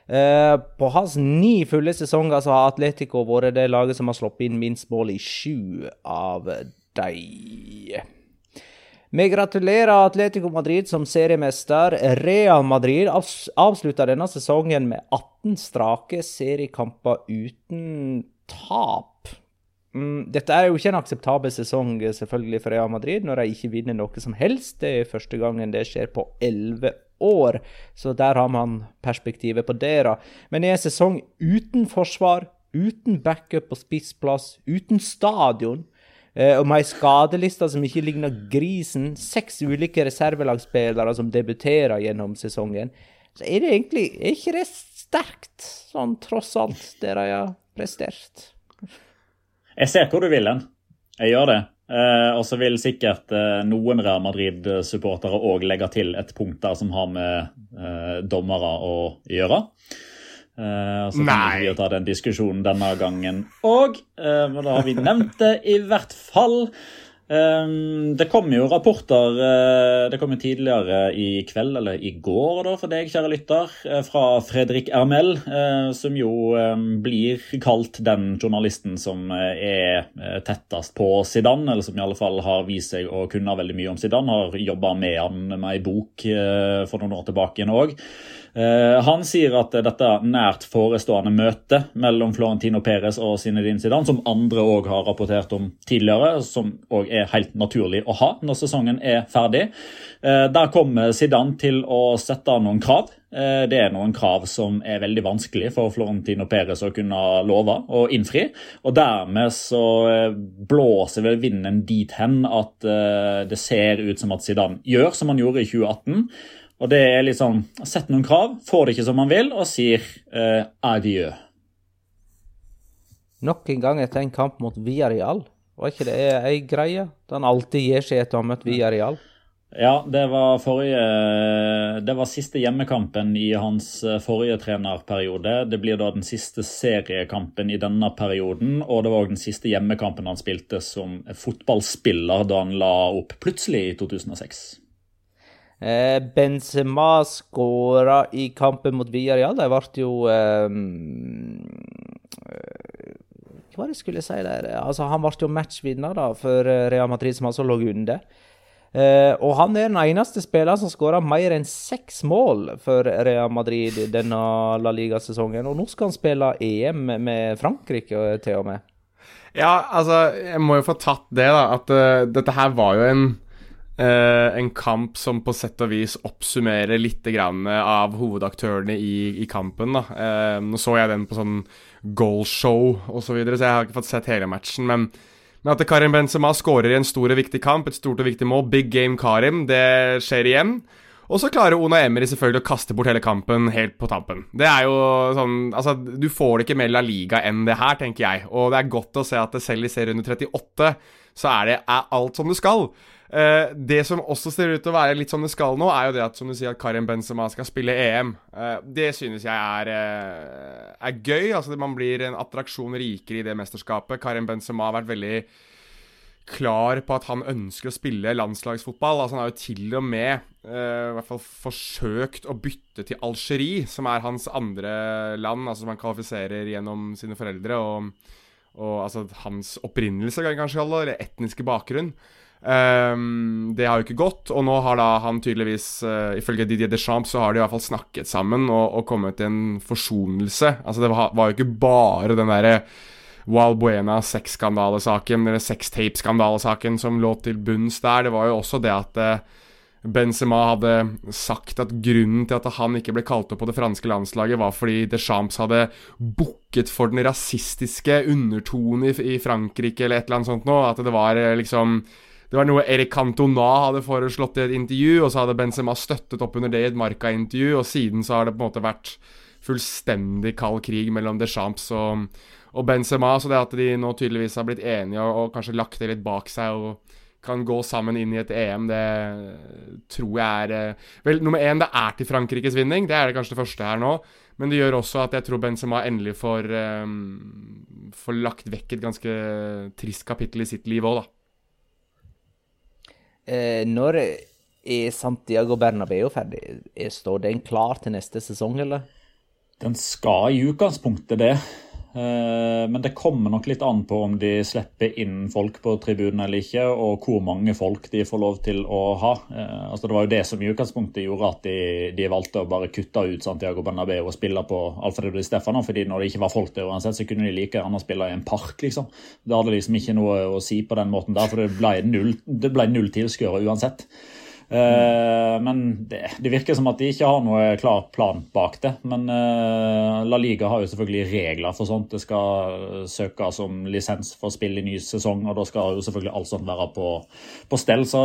Eh, på hans ni fulle sesonger så har Atletico vært det laget som har sluppet inn minst mål i sju av dem. Vi gratulerer Atletico Madrid som seriemester. Real Madrid avslutter denne sesongen med 18 strake seriekamper uten tap. Mm, dette er jo ikke en akseptabel sesong selvfølgelig for Real Madrid, når de ikke vinner noe som helst. Det er første gangen det skjer på elleve år, så der har man perspektivet på det. da. Men i en sesong uten forsvar, uten backup på spissplass, uten stadion, Eh, og med ei skadeliste som ikke ligner grisen, seks ulike reservelagsspillere som debuterer gjennom sesongen, så er det egentlig er ikke det sterkt, sånn tross alt, det de har prestert. Jeg ser hvor du vil hen. Jeg gjør det. Eh, og så vil sikkert eh, noen Real Madrid-supportere òg legge til et punkt der som har med eh, dommere å gjøre. Uh, så kan vi ta den diskusjonen denne gangen òg. Uh, men da har vi nevnt det i hvert fall. Um, det kom jo rapporter uh, Det kom jo tidligere i kveld, eller i går da, for deg, kjære lytter, uh, fra Fredrik Ermel, uh, som jo um, blir kalt den journalisten som er tettest på Zidane, eller som i alle fall har vist seg å kunne veldig mye om Zidane. Har jobba med han med ei bok for noen år tilbake igjen òg. Eh, han sier at dette nært forestående møtet mellom Florentino Perez og Zinedine Zidane, som andre òg har rapportert om tidligere, som òg er helt naturlig å ha når sesongen er ferdig, eh, der kommer Zidane til å sette noen krav. Eh, det er noen krav som er veldig vanskelig for Florentino Perez å kunne love og innfri. Og dermed så blåser vel vinden dit hen at det ser ut som at Zidane gjør som han gjorde i 2018. Og det er liksom Sett noen krav, får det ikke som man vil, og sier eh, adjø. Nok en gang etter en kamp mot Villarreal. Var ikke det ei greie? Den han alltid gir seg etter å ha møtt Villarreal? Ja, det var forrige Det var siste hjemmekampen i hans eh, forrige trenerperiode. Det blir da den siste seriekampen i denne perioden, og det var òg den siste hjemmekampen han spilte som fotballspiller da han la opp plutselig i 2006. Eh, Benzema skåra i kampen mot Villarreal. De ble jo ehm, eh, Hva var det jeg skulle si der? Altså, han ble jo matchvinner da, for eh, Real Madrid, som altså lå under. Og han er den eneste spilleren som skåra mer enn seks mål for Real Madrid denne La Liga-sesongen. Og nå skal han spille EM med Frankrike, til og med. Ja, altså, jeg må jo få tatt det, da. At uh, dette her var jo en Uh, en kamp som på sett og vis oppsummerer litt av hovedaktørene i, i kampen. Uh, nå så jeg den på sånn goalshow osv., så, videre, så jeg har ikke fått sett hele matchen. Men, men at Karim Benzema skårer i en stor og viktig kamp, et stort og viktig mål, big game Karim, det skjer igjen. Og så klarer Ona Emery selvfølgelig å kaste bort hele kampen helt på tampen. Det er jo sånn Altså, du får det ikke mer La Liga enn det her, tenker jeg. Og det er godt å se at selv i serie under 38 så er det er alt som det skal. Uh, det som også ser ut til å være litt som det skal nå, er jo det at som du sier at Karim Benzema skal spille EM. Uh, eh, det synes jeg er, uh, er gøy. Altså Man blir en attraksjon rikere i det mesterskapet. Karim Benzema har vært veldig klar på at han ønsker å spille landslagsfotball. Altså Han har jo til og med i hvert fall forsøkt å bytte til Algerie, som er hans andre land, altså som han kvalifiserer gjennom sine foreldre. Og, og altså hans opprinnelse, kanskje, eller etniske bakgrunn. Um, det har jo ikke gått, og nå har da han tydeligvis, uh, ifølge Didier Deschamps, så har de i hvert fall snakket sammen og, og kommet til en forsonelse. Altså Det var, var jo ikke bare den derre Wild Buena sexskandalesaken, eller sextape-skandalesaken som lå til bunns der. Det var jo også det at uh, Benzema hadde sagt at grunnen til at han ikke ble kalt opp på det franske landslaget, var fordi Deschamps hadde bukket for den rasistiske undertonen i, i Frankrike, eller et eller annet sånt noe. At det var uh, liksom det var noe Erik Cantona hadde foreslått i et intervju, og så hadde Benzema støttet opp under det i et Marca-intervju, og siden så har det på en måte vært fullstendig kald krig mellom Deschamps og, og Benzema. Så det at de nå tydeligvis har blitt enige og, og kanskje lagt det litt bak seg og kan gå sammen inn i et EM, det tror jeg er eh, Vel, nummer én, det er til Frankrikes vinning. Det er det kanskje det første her nå. Men det gjør også at jeg tror Benzema endelig får, um, får lagt vekk et ganske trist kapittel i sitt liv òg, da. Eh, når er Santiago Bernabeu ferdig? Er, står den klar til neste sesong, eller? Den skal i utgangspunktet det. Eh, men det kommer nok litt an på om de slipper inn folk på tribunen eller ikke, og hvor mange folk de får lov til å ha. Eh, altså Det var jo det som i utgangspunktet gjorde at de, de valgte å bare kutte ut Santiago Bernabeu og spille på Alfredo Di Stefano, fordi når det ikke var folk der uansett, så kunne de like gjerne spille i en park, liksom. Det hadde liksom ikke noe å si på den måten der, for det ble null, det null tilskuere uansett. Uh, men det, det, virker som at de ikke har noe klar plan bak det. Men uh, La Liga har jo selvfølgelig regler for sånt. Det skal søkes om lisens for spill i ny sesong, og da skal jo selvfølgelig alt sånt være på, på stell. Så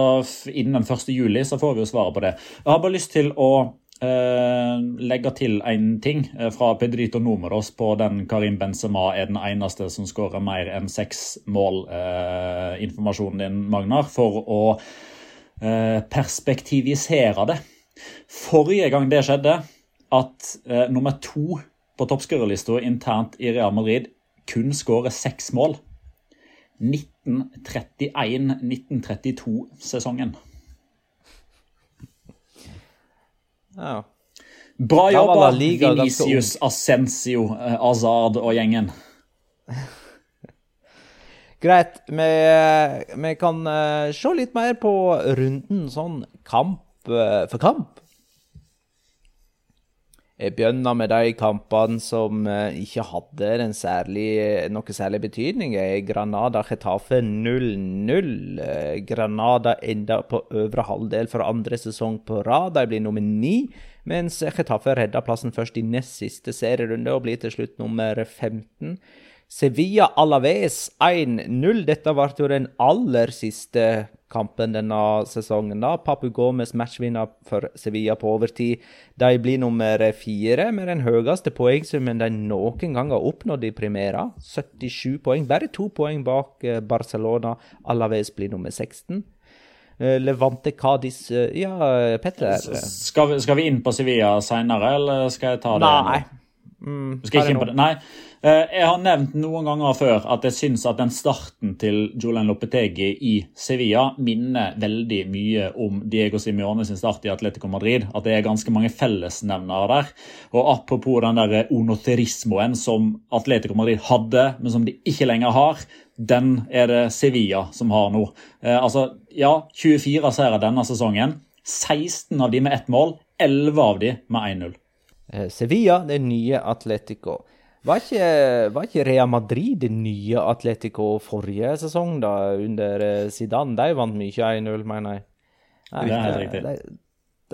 innen den 1. juli så får vi jo svaret på det. Jeg har bare lyst til å legge til en ting fra Pedrito Numeros på den Karim Benzema er den eneste som skårer mer enn seks mål. Uh, informasjonen din, Magnar, for å Eh, perspektivisere det. Forrige gang det skjedde, at eh, nummer to på toppskårerlista internt i Real Madrid kun skårer seks mål. 1931-1932-sesongen. Ja. Bra jobba, Venicius Ascensio, eh, Azard og gjengen. Greit. Vi, vi kan uh, se litt mer på runden sånn kamp uh, for kamp. Jeg begynner med de kampene som ikke hadde særlig, noe særlig betydning. Granada Chetafe 0-0. Granada enda på øvre halvdel for andre sesong på rad. De blir nummer ni, mens Chetafe redda plassen først i nest siste serierunde og blir til slutt nummer 15. Sevilla Alaves 1-0. Dette ble jo den aller siste kampen denne sesongen. da. Papu Gomez matchvinner for Sevilla på overtid. De blir nummer fire med den høyeste poengsummen de noen gang har oppnådd i Primera. 77 poeng. Bare to poeng bak eh, Barcelona. Alaves blir nummer 16. Eh, Levante Cádiz eh, Ja, Petter? Skal vi, skal vi inn på Sevilla seinere, eller skal jeg ta det? Nei. Mm, skal jeg ikke inn på det? Nei. Eh, jeg har nevnt noen ganger før at jeg syns at den starten til Julian Lopetegi i Sevilla minner veldig mye om Diego Simione sin start i Atletico Madrid. At det er ganske mange fellesnevnere der. Og apropos den der onoterismoen som Atletico Madrid hadde, men som de ikke lenger har, den er det Sevilla som har nå. Eh, altså, ja, 24 seire denne sesongen. 16 av de med ett mål, 11 av de med 1-0. Eh, Sevilla, det nye Atletico. Var ikke, var ikke Rea Madrid det nye Atletico forrige sesong, da, under eh, Zidane? De vant mye 1-0, mener jeg. Nei, det er helt riktig. De,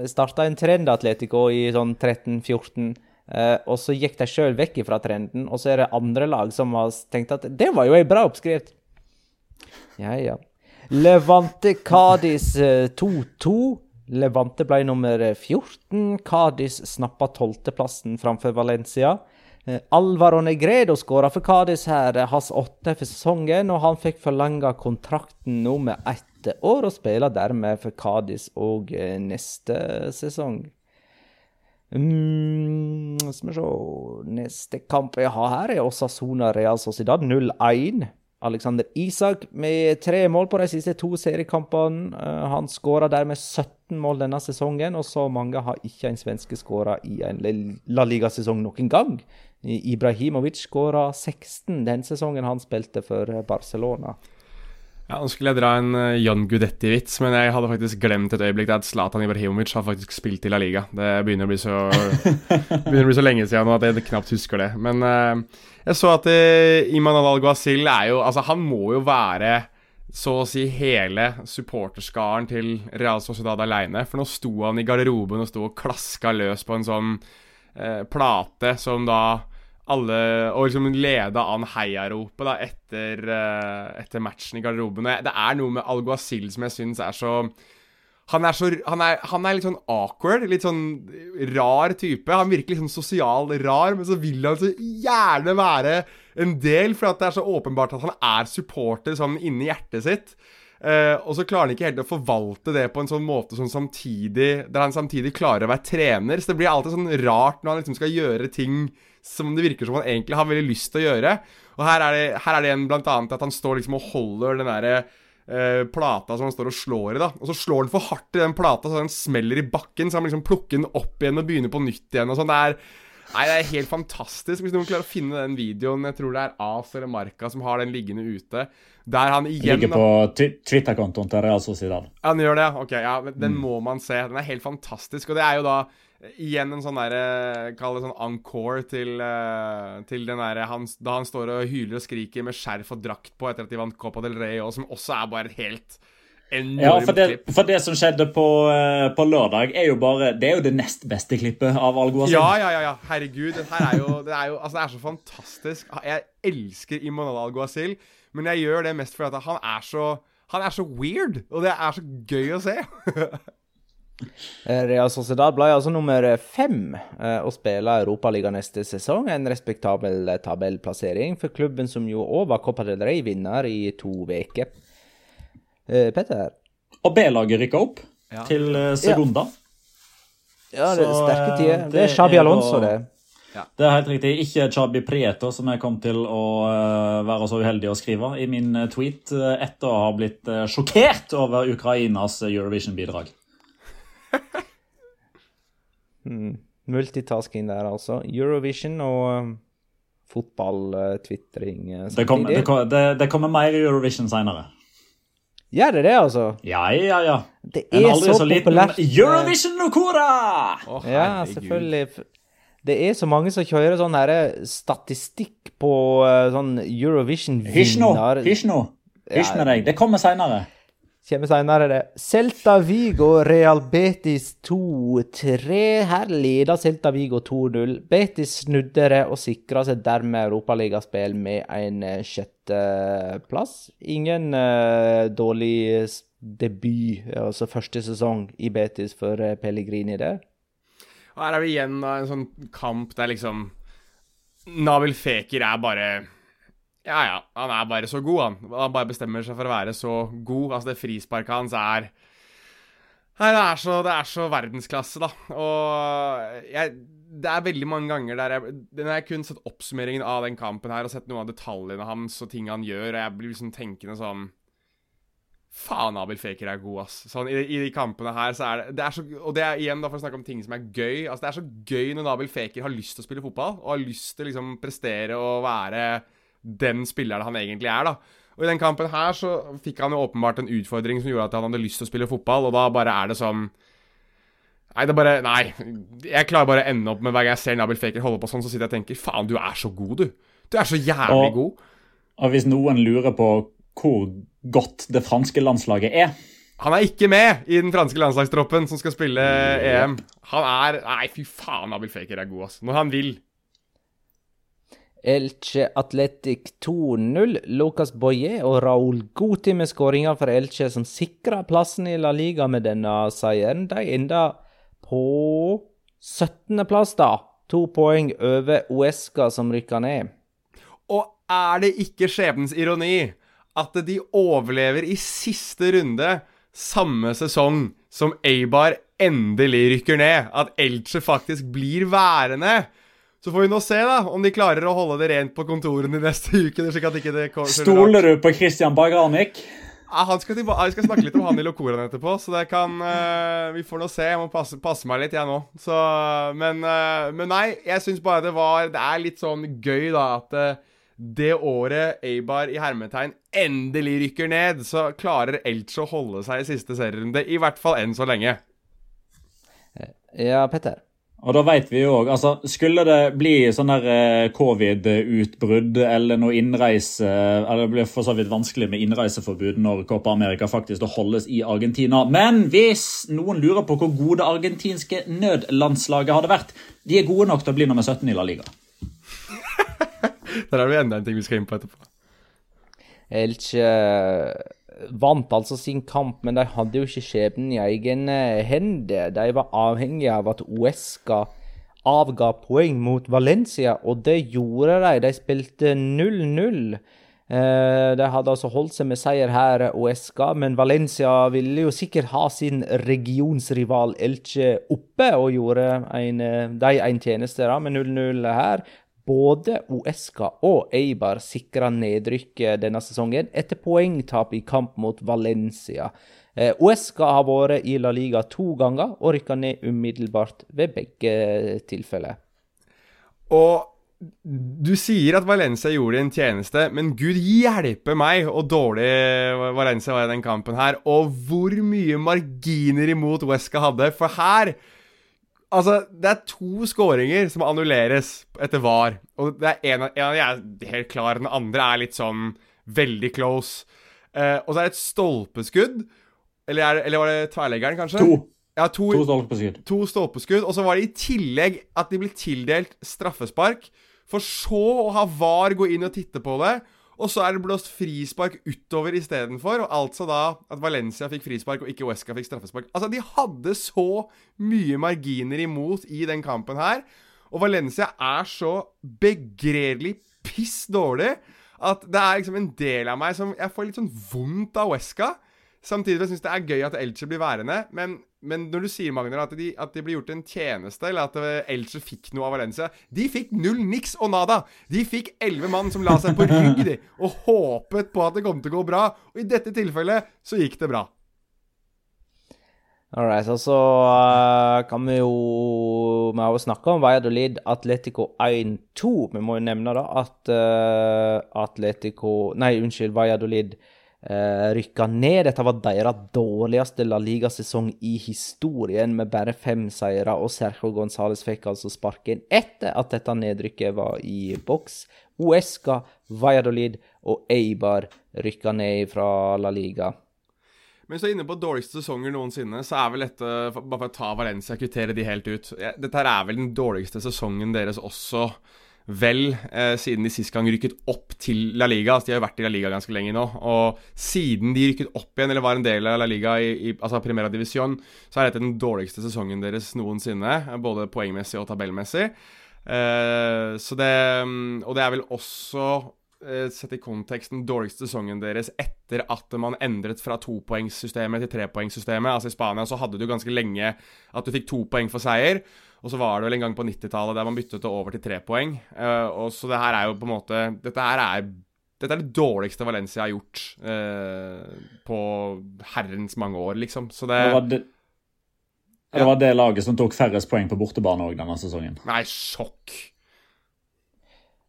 de starta en trend, Atletico, i sånn 13-14. Uh, og så gikk de sjøl vekk fra trenden, og så er det andre lag som har tenkt at det var jo ei bra oppskrift. Ja, ja. Levante Cádiz 2-2. Eh, Levante ble nummer 14. Cádiz snappa tolvteplassen framfor Valencia. Eh, Alvaro Negredo skåra for Cádiz her, eh, hans åtte for sesongen, og han fikk forlenga kontrakten nå med ett år, og spiller dermed for Cádiz òg eh, neste sesong. Mm, skal vi se Neste kamp jeg har her, er Osasona Real Sociedad 0-1. Alexander Isak med tre mål på de siste to seriekampene. Han skåra dermed 17 mål denne sesongen, og så mange har ikke en svenske skåra i en La Liga-sesong noen gang. Ibrahimovic skåra 16 den sesongen han spilte for eh, Barcelona. Ja, Nå skulle jeg dra en uh, John Gudetti-vits, men jeg hadde faktisk glemt et øyeblikk at Zlatan Ibrahimovic har faktisk spilt i La Liga. Det begynner å bli så, å bli så lenge siden nå at jeg knapt husker det. Men uh, jeg så at uh, Iman Al-Ghazil er jo Altså, han må jo være så å si hele supporterskaren til Real Sociedad aleine. For nå sto han i garderoben og sto og klaska løs på en sånn plate som da alle Og liksom leda an heiaropet da etter, uh, etter matchen i garderoben. Det er noe med Alguacil som jeg syns er så han er, så, han, er, han er, litt sånn awkward, litt sånn rar type. Han virker litt sånn sosial rar, men så vil han så gjerne være en del, for det er så åpenbart at han er supporter sånn inni hjertet sitt. Eh, og så klarer han ikke helt å forvalte det på en sånn måte sånn samtidig, der han samtidig klarer å være trener. Så det blir alltid sånn rart når han liksom skal gjøre ting som det virker som han egentlig har veldig lyst til å gjøre. Og her er det, her er det en blant annet at han står liksom og holder den derre eh, plata som han står og slår i, da. Og så slår han for hardt i den plata så den smeller i bakken, så han liksom plukker den opp igjen og begynner på nytt igjen og sånn. Det er Nei, det er helt fantastisk. Hvis noen klarer å finne den videoen, jeg tror det er AS eller Marka som har den liggende ute, der han igjen Ligger på Twitter-kontoen til Real Sociedad. Han gjør det, ja. Ok, ja, men Mm. Må man se. Den er helt fantastisk. Og det er jo da eh, igjen en sånn derre Kall det sånn encore til, eh, til den derre han, Da han står og hyler og skriker med skjerf og drakt på etter at de vant Copa del Rey, og som også er bare helt enormt Ja, for det, klipp. for det som skjedde på, eh, på lørdag, er jo bare Det er jo det nest beste klippet av Algo Ja, ja, ja, ja. Herregud. Den her er jo den er jo Altså, det er så fantastisk. Jeg elsker Imonal Alguacil, men jeg gjør det mest fordi at han er så Han er så weird, og det er så gøy å se. Eh, Real Sociedad ble altså nummer fem eh, å spille Europaliga neste sesong. En respektabel tabellplassering for klubben som jo òg var Copa del Rey-vinner i to uker. Eh, Petter? Og B-laget rykka opp Ja. til eh, Segunda. Ja, det er sterke eh, tider. Det det er er Alonso, det. det. Det er helt riktig. Ikke Chabi Prieto, som jeg kom til å eh, være så uheldig å skrive i min eh, tweet eh, etter å ha blitt eh, sjokkert over Ukrainas eh, Eurovision-bidrag. Multitasking der, altså. Eurovision og um, fotball-tvitring Det, kom, samtidig. det, kom, det, det kommer mer Eurovision seinere. Gjør det det, altså? Ja, ja, ja. Det En er aldri så, så liten populært. Eurovision Nokora! Oh, Ja, selvfølgelig. Det er så mange som kjører sånn her statistikk på sånn Eurovision-vinner. Hysj nå! Hysj nå! Hysj med deg. Det kommer seinere. Kommer seinere. Celta Vigo, Real Betis 2-3. Her leder Celta Vigo 2-0. Betis snudde det og sikra seg dermed europaligaspill med en eh, sjetteplass. Ingen uh, dårlig debut, altså første sesong i Betis for eh, Pellegrini det. Og her er vi igjen da, en sånn kamp der liksom Nabil Feker er bare Ja, ja, han er bare så god, han. Han bare bestemmer seg for å være så god. Altså, det frisparket hans er Nei, det er så, det er så verdensklasse, da. Og jeg Det er veldig mange ganger der jeg Når jeg kun sett oppsummeringen av den kampen her og sett noen av detaljene hans og ting han gjør, og jeg blir liksom tenkende sånn Faen, Abel Faker er god, ass. Sånn, i, I de kampene her så er det, det er så, Og det er igjen da for å snakke om ting som er gøy. Altså, Det er så gøy når Nabil Faker har lyst til å spille fotball, og har lyst til å liksom prestere og være den spilleren han egentlig er, da. Og i den kampen her så fikk han jo åpenbart en utfordring som gjorde at han hadde lyst til å spille fotball, og da bare er det sånn Nei, det er bare Nei. Jeg klarer bare å ende opp med hver gang jeg ser Nabil Faker holde på sånn, så sitter jeg og tenker Faen, du er så god, du. Du er så jævlig Og- god. Og hvis noen lurer på hvor godt det franske landslaget er Han er ikke med i den franske landslagstroppen som skal spille EM. Han er Nei, fy faen, Nabil Faker er god, altså. Når han vil. Elche Athletic 2-0. Lucas Boye og Raúl Guti med skåringer for Elche, som sikra plassen i La Liga med denne seieren. De enda på 17.-plass, da. To poeng over Uesca, som rykka ned. Og er det ikke skjebnens ironi at de overlever i siste runde samme sesong som Eibar endelig rykker ned? At Elche faktisk blir værende? Så får vi nå se da om de klarer å holde det rent på kontorene de neste ukene. slik at ikke det kommer. Stoler du på Christian Bagranik? Ja, han skal tilba jeg skal snakke litt om han i Locoraen etterpå, så det kan uh, Vi får nå se. Jeg må passe, passe meg litt, jeg nå. Så Men, uh, men nei, jeg syns bare det var Det er litt sånn gøy, da, at uh, det året Eibar i hermetegn endelig rykker ned, så klarer Elche å holde seg i siste serierunde. I hvert fall enn så lenge. Ja, Petter. Og da vet vi jo òg altså, Skulle det bli sånn der eh, covid-utbrudd eller noe innreise Eller det blir for så vidt vanskelig med innreiseforbud når Copa America faktisk holdes i Argentina. Men hvis noen lurer på hvor gode det argentinske nødlandslaget hadde vært De er gode nok til å bli nummer 17 i La Liga. Der er det enda en ting vi skal inn på etterpå. Elche vant altså sin kamp, men de hadde jo ikke skjebnen i egne hender. De var avhengige av at Uesca avga poeng mot Valencia, og det gjorde de. De spilte 0-0. Eh, De hadde altså holdt seg med seier her, Uesca, men Valencia ville jo sikkert ha sin regionsrival Elche oppe, og gjorde en, eh, de en tjeneste da, med 0-0 her. Både Uesca og Eibar sikra nedrykket denne sesongen etter poengtap i kamp mot Valencia. Eh, Uesca har vært i La Liga to ganger og rykka ned umiddelbart ved begge tilfeller. Og du sier at Valencia gjorde en tjeneste, men gud hjelpe meg og dårlig Valencia var i den kampen her. Og hvor mye marginer imot Wesca hadde. For her Altså, det er to skåringer som annulleres etter VAR. Og det er en av, en av de er helt klar, den andre er litt sånn veldig close. Eh, og så er det et stolpeskudd. Eller, er, eller var det tverrleggeren, kanskje? To. Ja, to, To stolpeskudd. to stolpeskudd. Og så var det i tillegg at de ble tildelt straffespark. For så å ha VAR gå inn og titte på det. Og så er det blåst frispark utover istedenfor. Og altså da at Valencia fikk frispark, og ikke Huesca fikk straffespark. Altså, de hadde så mye marginer imot i den kampen her. Og Valencia er så begredelig piss dårlig at det er liksom en del av meg som Jeg får litt sånn vondt av Huesca. Samtidig som jeg syns det er gøy at Elche blir værende. Men, men når du sier Magnar, at, de, at de blir gjort en tjeneste, eller at eh, Elche fikk noe av Valencia De fikk null niks og nada! De fikk elleve mann som la seg på rygg de, og håpet på at det kom til å gå bra. Og i dette tilfellet så gikk det bra. Alright, og så eh, kan vi jo Vi har jo snakka om Valladolid Atletico 1-2. Vi må jo nevne da at uh, Atletico Nei, unnskyld, Valladolid uh, rykka ned. Dette var deres dårligste La Liga-sesong i historien, med bare fem seire. Og Sergio Gonzales fikk altså sparken etter at dette nedrykket var i boks. Uesca, Valladolid og Eibar rykka ned fra La Liga. Men hvis du er inne på dårligste sesonger noensinne, så er vel dette Bare for å ta Valencia og kvittere de helt ut Dette her er vel den dårligste sesongen deres også, vel, eh, siden de sist gang rykket opp til La Liga. Altså, de har jo vært i La Liga ganske lenge nå. Og siden de rykket opp igjen, eller var en del av La Liga i, i altså Primera Divisjon, så er dette den dårligste sesongen deres noensinne. Både poengmessig og tabellmessig. Eh, så det mm, Og det er vel også eh, sett i kontekst den dårligste sesongen deres etter at man endret fra topoengssystemet til trepoengssystemet. Altså I Spania så hadde du ganske lenge at du fikk to poeng for seier. Og så var det vel en gang på 90-tallet der man byttet det over til tre poeng. Eh, og så det her er jo på en måte Dette her er dette er det dårligste Valencia har gjort eh, på herrens mange år, liksom. Så det Det var det, det var det laget som tok færrest poeng på bortebane òg denne sesongen. Nei, sjokk.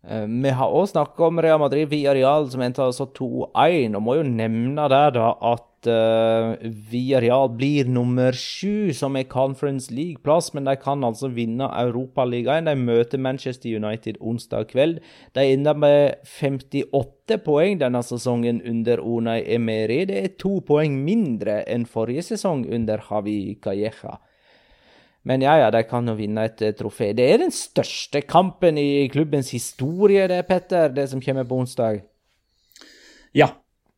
Eh, Vi har òg snakka om Real Madrid Villarreal, som endte altså 2-1. Og må jo nevne der da at uh, Villarreal blir nummer sju, som er Conference League-plass, men de kan altså vinne Europaligaen. De møter Manchester United onsdag kveld. De ender med 58 poeng denne sesongen under Unai Emery. Det er to poeng mindre enn forrige sesong under Javi Calleja. Men ja, ja, de kan jo vinne et eh, trofé. Det er den største kampen i klubbens historie, det, Petter, det som kommer på onsdag. Ja,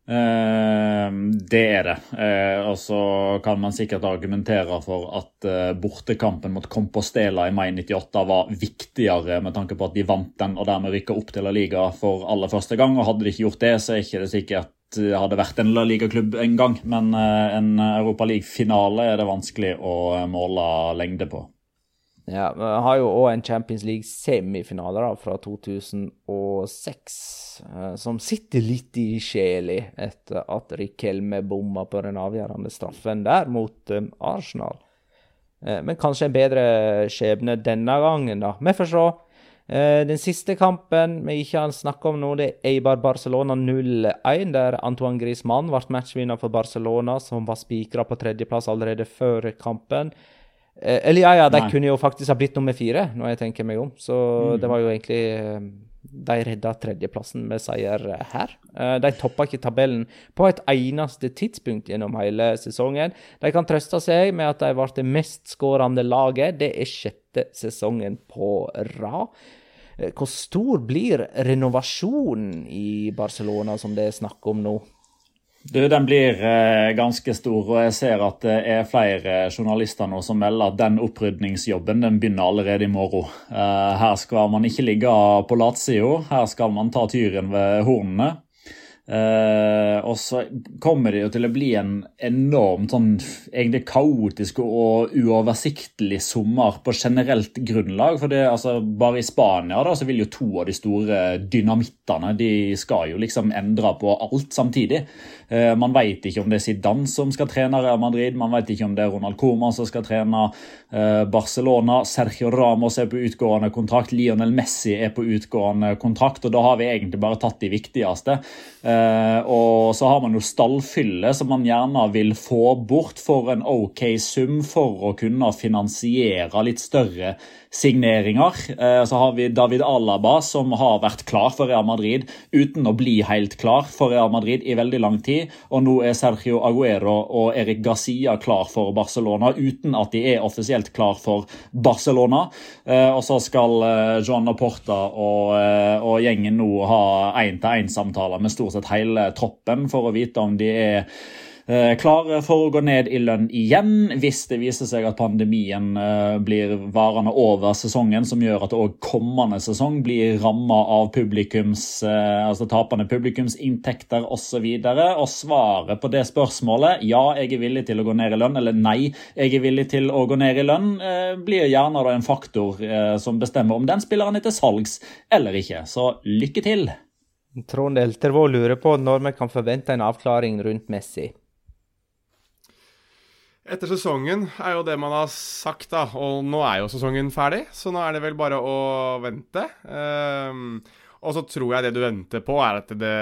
Uh, det er det. Uh, og så kan man sikkert argumentere for at uh, bortekampen mot Compostela i mai 98 var viktigere med tanke på at de vant den og dermed rykka opp til La Liga for aller første gang. Og hadde de ikke gjort det, så er ikke det sikkert hadde vært en La en gang. Men eh, en Europa League-finale er det vanskelig å eh, måle lengde på. Ja, Vi har jo òg en Champions League-semifinale fra 2006, eh, som sitter litt i sjela etter at Rikelme bomma på den avgjørende straffen der mot Arsenal. Men kanskje en bedre skjebne denne gangen, da. Vi får se. Eh, Den siste kampen vi ikke har snakka om nå, det er Eibar Barcelona 0-1, der Antoine Griezmann ble matchvinner for Barcelona, som var spikra på tredjeplass allerede før kampen. Eh, Eller ja, ja, de Nei. kunne jo faktisk ha blitt nummer fire, når jeg tenker meg om. Så det var jo egentlig eh, De redda tredjeplassen med seier her. Eh, De toppa ikke tabellen på et eneste tidspunkt gjennom hele sesongen. De kan trøste seg med at de ble det mest skårende laget. Det er sjette sesongen på rad. Hvor stor blir renovasjonen i Barcelona, som det er snakk om nå? Du, Den blir eh, ganske stor, og jeg ser at det er flere journalister nå som melder at den opprydningsjobben den begynner allerede i morgen. Eh, her skal man ikke ligge på latsida, her skal man ta tyren ved hornene. Uh, og så kommer det jo til å bli en enormt sånn egentlig kaotisk og uoversiktlig sommer på generelt grunnlag. For det, altså, bare i Spania da, så vil jo to av de store dynamittene de skal jo liksom endre på alt samtidig. Uh, man vet ikke om det er Zidane som skal trene Real Madrid, man vet ikke om det er Ronald Coman som skal trene uh, Barcelona. Sergio Ramos er på utgående kontrakt, Lionel Messi er på utgående kontrakt, og da har vi egentlig bare tatt de viktigste. Eh, og så har man jo stallfylle, som man gjerne vil få bort for en OK sum for å kunne finansiere litt større signeringer. Eh, så har vi David Alaba, som har vært klar for Real Madrid uten å bli helt klar for Real Madrid i veldig lang tid. Og nå er Sergio Aguero og Eric Garcia klar for Barcelona uten at de er offisielt klar for Barcelona. Eh, og så skal Joan Laporta og, og gjengen nå ha én-til-én-samtaler med stort sett hele troppen for å vite om de er eh, klare for å gå ned i lønn igjen hvis det viser seg at pandemien eh, blir varende over sesongen, som gjør at òg kommende sesong blir ramma av publikums, eh, altså tapende publikumsinntekter osv. Og, og svaret på det spørsmålet, ja, jeg er villig til å gå ned i lønn, eller nei, jeg er villig til å gå ned i lønn, blir gjerne en faktor som bestemmer om den spilleren er til salgs eller ikke. Så lykke til! Trond Eltervold lurer på når vi kan forvente en avklaring rundt Messi. Etter sesongen er jo det man har sagt, da. Og nå er jo sesongen ferdig, så nå er det vel bare å vente. Um, og så tror jeg det du venter på, er at det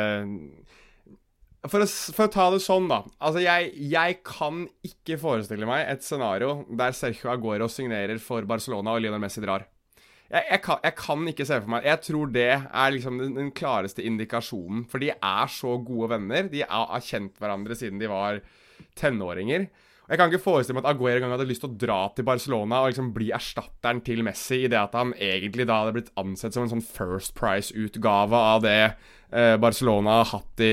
for å, for å, ta det sånn, da. Altså, jeg, jeg, kan ikke forestille meg et scenario der Sergio Aguero signerer for Barcelona og Lionel Messi drar. Jeg, jeg, kan, jeg, kan, ikke se for meg Jeg tror det er liksom den, den, klareste indikasjonen. For de er så gode venner. De har kjent hverandre siden de var tenåringer. Jeg kan ikke forestille meg at Aguero engang hadde lyst til å dra til Barcelona og liksom bli erstatteren til Messi, i det at han egentlig da hadde blitt ansett som en sånn First Price-utgave av det Eh, Barcelona har hatt i,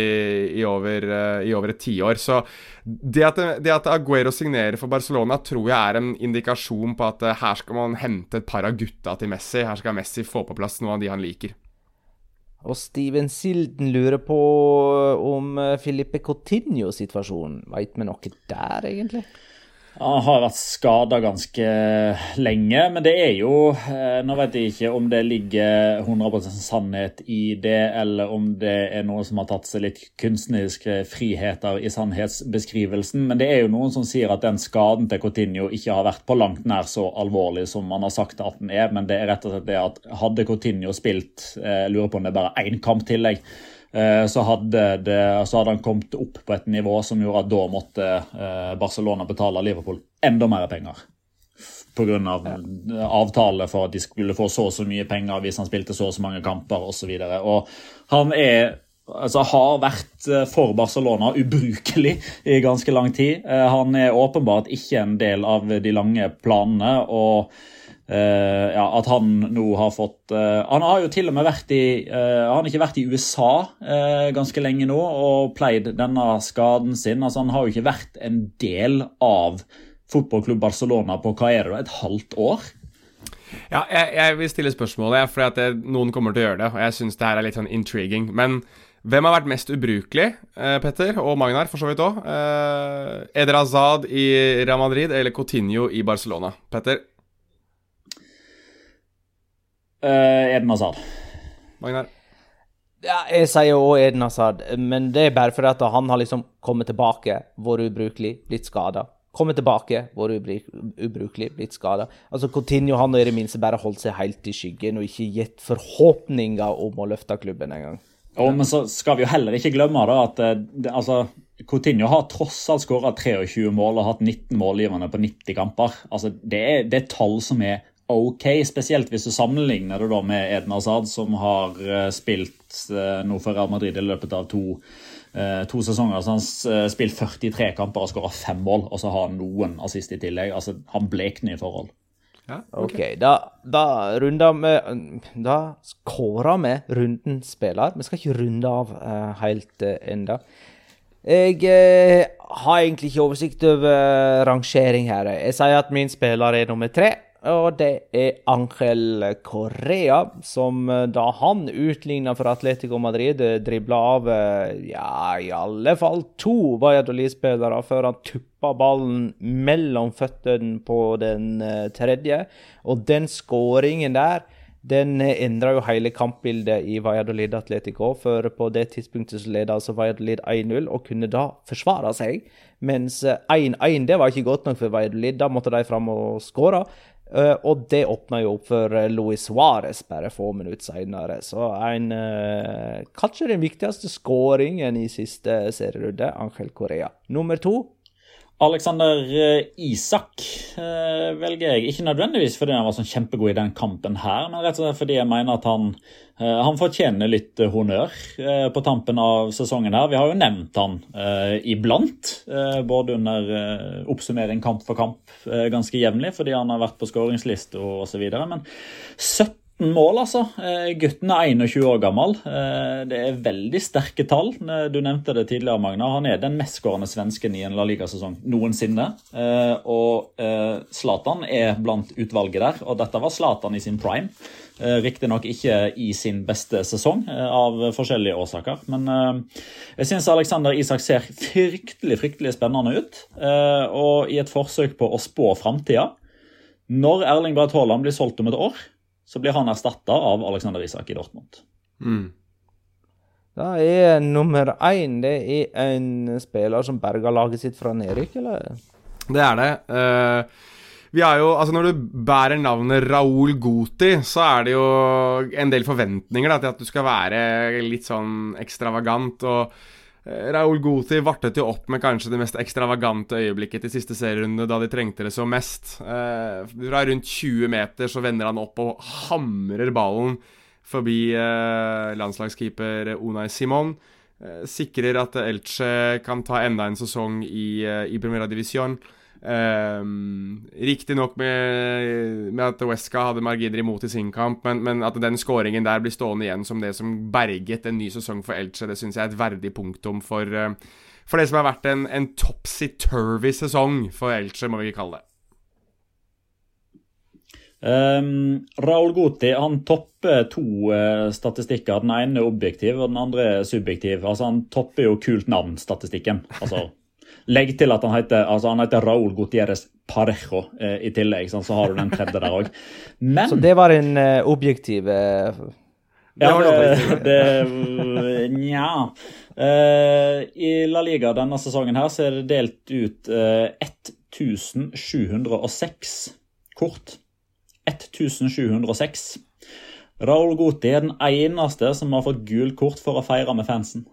i, over, eh, i over, et tiår. Så det at, det at, Aguero signerer for Barcelona, tror jeg er en indikasjon på at eh, her skal man hente et par av gutta til Messi. Her skal Messi få på plass noe av de han liker. Og Steven Silden lurer på om Filipe Coutinho-situasjonen. Veit vi noe der, egentlig? Han har vært skada ganske lenge, men det er jo eh, Nå vet jeg ikke om det ligger 100% sannhet i det, eller om det er noen som har tatt seg litt kunstneriske friheter i sannhetsbeskrivelsen. Men det er jo noen som sier at den skaden til Coutinho ikke har vært på langt nær så alvorlig som man har sagt at den er. Men det er rett og slett det at hadde Coutinho spilt, jeg eh, lurer på om det er bare én kamp tillegg, Eh, så hadde, det, så hadde, han kommet opp på et nivå som gjorde at da måtte eh, Barcelona betale Liverpool enda mer penger. Pga. Av avtale for at de skulle få så og så mye penger hvis han spilte så og så mange kamper osv. Han er altså, har vært eh, for Barcelona ubrukelig i ganske lang tid. Han er åpenbart ikke en del av de lange planene. og Uh, ja, at han nå har fått uh, Han har jo til og med vært i uh, Han har ikke vært i USA ganske lenge nå og pleid denne skaden sin. Altså Han har jo ikke vært en del av fotballklubb Barcelona på hva er det, et halvt år? Ja, jeg, jeg vil stille spørsmålet, for at det, noen kommer til å gjøre det. Og jeg syns det her er litt sånn intriguing. Men hvem har vært mest ubrukelig, Petter, og Magnar for så vidt òg? Eder Azad i Real Madrid eller Coutinho i Barcelona? Petter? Uh, Eden Hazard. Magnar? Ja, jeg sier òg Eden Hazard, men det er bare fordi at han har liksom kommet tilbake, vært ubrukelig, blitt skada. Kommet tilbake, vært ubrukelig, blitt skada. Altså, Coutinho han har i det minste bare holdt seg helt i skyggen og ikke gitt forhåpninger om å løfte klubben engang. Ja. Men så skal vi jo heller ikke glemme da, at eh, det, altså, Coutinho har tross alt skåra 23 mål og hatt 19 målgivende på 90 kamper. Altså, det, er, det er tall som er ok, spesielt hvis du sammenligner det da med Eden Hazard, som har uh, spilt noe nå for Real Madrid i løpet av to, uh, to sesonger. Så han har spilt 43 kamper og skåra fem mål, og så har han noen assist i tillegg. Altså, Han blekner i forhold. Ja, OK, da, da runder vi Da skårer vi rundens spiller. Vi skal ikke runde av helt enda. Jeg har egentlig ikke oversikt over rangering her. Jeg sier at min spiller er nummer tre. Og det er Angel Correa, som eh, da han utligna for Atletico Madrid, eh, dribla av eh, ja, i alle fall to Valladolid-spillere før han tuppa ballen mellom føttene på den tredje. Og den skåringen der den endra jo hele kampbildet i Valladolid Atletico, for på det tidspunktet så leda altså Valladolid 1-0 og kunne da forsvare seg. Mens 1-1 det var ikke godt nok for Valladolid, da måtte de fram og skåre. Uh, og det åpna jo opp for uh, Luis Suárez bare få minutter senere. Så en uh, Kanskje den viktigste skåringen i siste serierunde, Angel Correa. Nummer to Alexander Isak velger jeg. Ikke nødvendigvis fordi han var sånn kjempegod i den kampen her, men rett og slett fordi jeg mener at han Eh, han fortjener litt eh, honnør eh, på tampen av sesongen. her. Vi har jo nevnt han iblant, både under oppsummering kamp for kamp ganske jevnlig, fordi han har vært på skåringsliste osv. Men 17 mål, altså. Gutten er 21 år gammel. Det er veldig sterke tall. Du nevnte det tidligere, Magna. Han er den mestskårende svensken i en La Liga-sesong noensinne. Og Zlatan er blant utvalget der, og dette var Zlatan i sin prime. Eh, riktignok ikke i sin beste sesong, eh, av forskjellige årsaker. Men eh, jeg syns Alexander Isak ser fryktelig fryktelig spennende ut. Og i et forsøk på å spå framtida Når Erling Braut Haaland blir solgt om et år, så blir han erstatta av Alexander Isak i Dortmund. Mm. Da er nummer én det er en spiller som berga laget sitt fra nedrykk, eller? Det er det. Uh, vi er jo, altså Når du bærer navnet Raoul Goti, så er det jo en del forventninger da, til at du skal være litt sånn ekstravagant. og eh, Raoul Goti vartet jo opp med kanskje det mest ekstravagante øyeblikket til siste serierunde, da de trengte det som mest. Eh, fra rundt 20 meter så vender han opp og hamrer ballen forbi eh, landslagskeeper Unai Simon. Eh, sikrer at Elche kan ta enda en sesong i, eh, i Primera Divisjon. Um, Riktignok med, med at Wesca hadde marginer imot i sin kamp, men, men at den skåringen der blir stående igjen som det som berget en ny sesong for Elche, det syns jeg er et verdig punktum for, uh, for det som har vært en, en topsy-turvy sesong for Elche, må vi kalle det. Um, Raoul Guti han topper to uh, statistikker. Den ene er objektiv, og den andre er subjektiv. Altså Han topper jo kult navn-statistikken. Altså Legg til at han heter, altså han heter Raúl Gutierrez Parejo eh, i tillegg, sånn, så har du den tredje der òg. Men Så det var en uh, objektiv uh, Ja, det, det Nja. Uh, I La Liga denne sesongen her så er det delt ut 1706 kort. 1706. Raúl Guti er den eneste som har fått gult kort for å feire med fansen.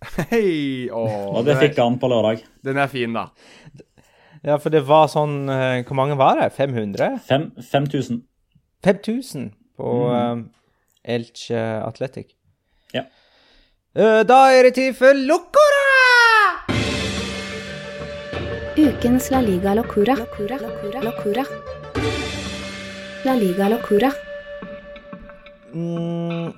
Hei! Og det fikk han på lørdag. Den er fin, da. Ja, for det var sånn eh, Hvor mange var det? 500? 5000. 5000 på mm. uh, Elche Athletic. Ja. Uh, da er det tid for Locora! Ukens La Liga Locura. Locura. Locura. Locura. La Liga Locura. Mm,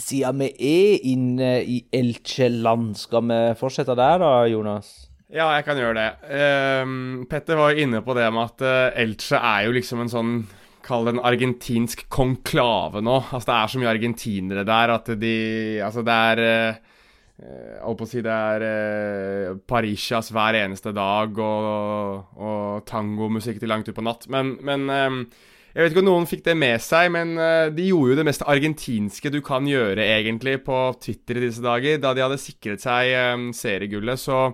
siden vi er inne i Elche-land, skal vi fortsette der da, Jonas? Ja, jeg kan gjøre det. Um, Petter var inne på det med at uh, Elche er jo liksom en sånn Kall det en argentinsk konklave nå. Altså Det er så mye argentinere der at de Altså, det er uh, holdt på å si det er eh, Parisias hver eneste dag og, og tangomusikk til langt utpå natt. Men, men eh, jeg vet ikke om noen fikk det med seg, men uh, de gjorde jo det mest argentinske du kan gjøre, egentlig, på Twitter i disse dager. Da de hadde sikret seg um, seriegullet, så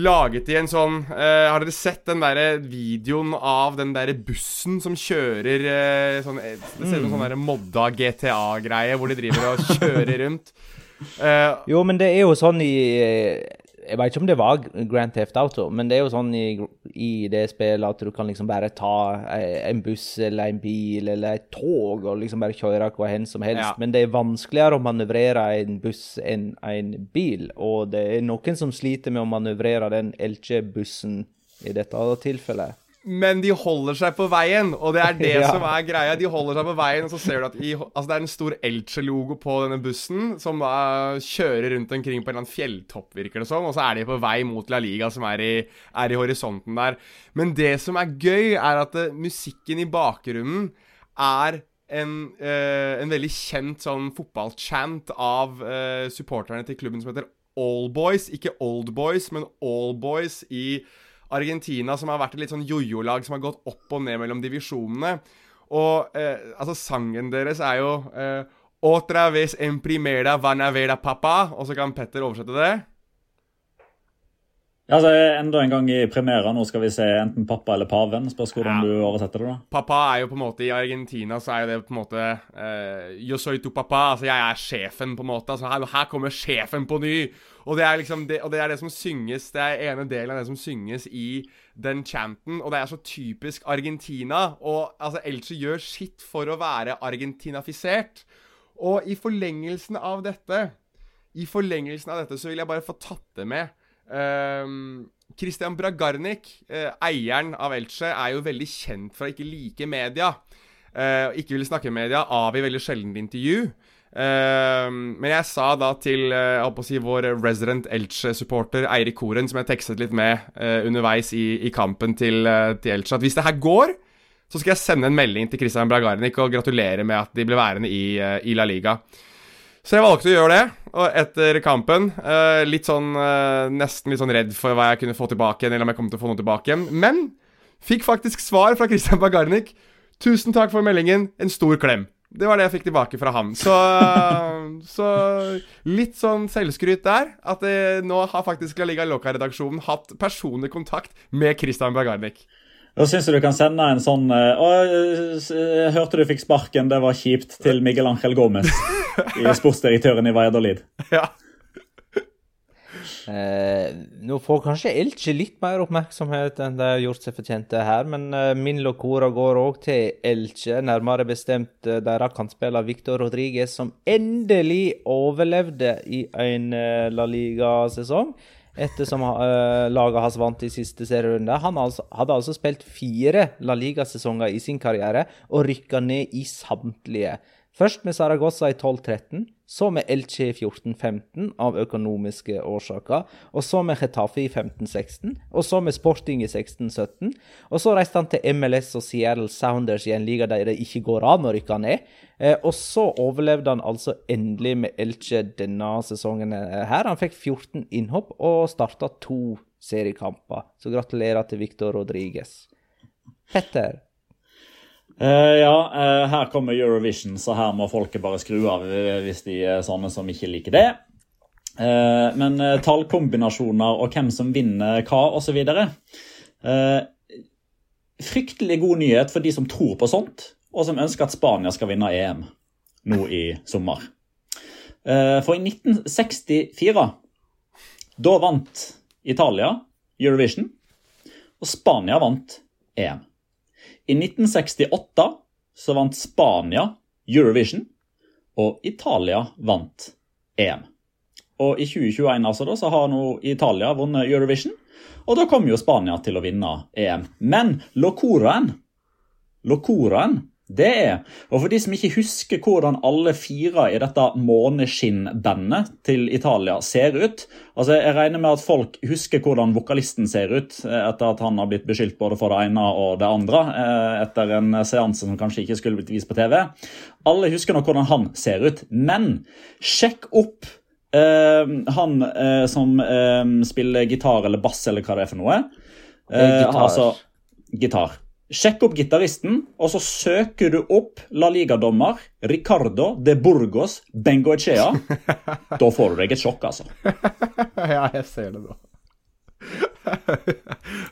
laget de en sånn uh, Har dere sett den der videoen av den der bussen som kjører uh, sånn, Det ser ut som mm. sånn modda GTA-greie, hvor de driver og kjører rundt. jo, men det er jo sånn i jeg vet ikke om det var Grand Theft Auto, men det er jo sånn i, i, det spillet at du kan liksom bare ta en buss eller en bil eller et tog og liksom bare kjøre hvor hen som helst. Ja. Men det er vanskeligere å manøvrere en buss enn en bil. Og det er noen som sliter med å manøvrere den Elche-bussen i dette tilfellet. Men de holder seg på veien, og det er det Ja. som er greia. De holder seg på veien, og så ser du at i, altså det er en stor Elche-logo på denne bussen, som da kjører rundt omkring på en eller annen fjelltopp, virker det som, og så er de på vei mot La Liga, som er i, er i horisonten der. Men det som er gøy, er at eh, musikken i bakgrunnen er en, eh, en veldig kjent sånn fotballchant av eh, supporterne til klubben som heter All Boys. Ikke Old Boys, men All Boys i Argentina, som har vært et litt sånn jojo-lag som har gått opp og ned mellom divisjonene. Og eh, altså, sangen deres er jo eh, Otra vez en primera van a ver a papá. Og så kan Petter oversette det. Altså, Enda en gang i premiera. Nå skal vi se enten pappa eller paven. Spørs hvordan Ja. du oversetter det. da. Pappa er jo på en måte I Argentina så er jo det på en måte uh, Yo soy tu papá. Altså, jeg er sjefen, på en måte. Altså, her, her kommer sjefen på ny. Og det er liksom det, og det er det som synges Det er ene delen av det som synges i den chanten. Og det er så typisk Argentina. Og altså, Elche gjør sitt for å være argentinafisert. Og i forlengelsen av dette I forlengelsen av dette så vil jeg bare få tatt det med Christian Bragarnik, eh, eieren av Elche, er jo veldig kjent for å ikke like media. Eh, ikke ville snakke med media, i veldig sjelden intervju. Ehm, men jeg sa da til å si, vår resident Elche-supporter Eirik Koren, som jeg tekstet litt med eh, underveis i, i kampen til, eh, til Elche, at hvis det her går, så skal jeg sende en melding til Christian Bragarnik og gratulere med at de ble værende i, i La Liga. Så jeg valgte å gjøre det, og etter kampen eh, Litt sånn eh, Nesten litt sånn redd for hva jeg kunne få tilbake igjen, eller om jeg kom til å få noe tilbake igjen. Men fikk faktisk svar fra Christian Bagarnik. 'Tusen takk for meldingen. En stor klem'. Det var det jeg fikk tilbake fra ham. Så, så litt sånn selvskryt der. At det, nå har faktisk La Liga Loca-redaksjonen hatt personlig kontakt med Christian Bagarnik. Da syns jeg du kan sende en sånn eh, Å, eh, hørte du fikk sparken, det var kjipt, til Miguel Ángel Gomez. i sportsdirektøren i Valladolid. Ja. Eh, nå får kanskje Elche litt mer oppmerksomhet enn de har gjort seg fortjent her, men eh, min locora går òg til Elche, nærmere bestemt eh, deres kantspiller Victor Rodriguez, som endelig overlevde i en eh, La Liga-sesong. Ettersom uh, laget hans vant i siste serierunde. Han altså, hadde altså spilt fire La Liga-sesonger i sin karriere og rykka ned i samtlige. Først med Saragossa i 12-13, så med Elche i 14-15 av økonomiske årsaker, og så med Getafe i 15-16, og så med Sporting i 16-17. Og så reiste han til MLS og Seattle Sounders i en liga der det ikke går an å rykke ned. Eh, og så overlevde han altså endelig med Elche denne sesongen eh, her. Han fikk 14 innhopp og starta to seriekamper. Så gratulerer til Victor Rodriges. Petter? Eh, ja, uh, her kommer Eurovision, så her må folket bare skru av eh, hvis de er sånne som ikke liker det. Uh, men tallkombinasjoner og hvem som vinner hva osv. Uh, fryktelig god nyhet for de som tror på sånt, og som ønsker at Spania skal vinne EM nå i sommer. For i 1964 da vant Italia Eurovision, og Spania vant EM. I 1968 så vant Spania Eurovision, og Italia vant EM. Og i 2021 altså da, så har nå Italia vunnet Eurovision, og da kommer jo Spania til å vinne EM. Men locoraen, locoraen, det er Og for de som ikke husker hvordan alle fire i dette måneskinn-bandet til Italia ser ut altså Jeg regner med at folk husker hvordan vokalisten ser ut eh, etter at han har blitt beskyldt både for det ene og det andre eh, etter en seanse som kanskje ikke skulle blitt vist på TV. Alle husker nok hvordan han ser ut, men sjekk opp eh, han eh, som eh, spiller gitar eller bass eller hva det er for noe. Eh, gitar. Altså, gitar. Sjekk opp gitaristen, og så søker du opp La Liga-dommer Ricardo de Burgos Bengoechea. Da får du deg et sjokk, altså. ja, jeg ser det nå. det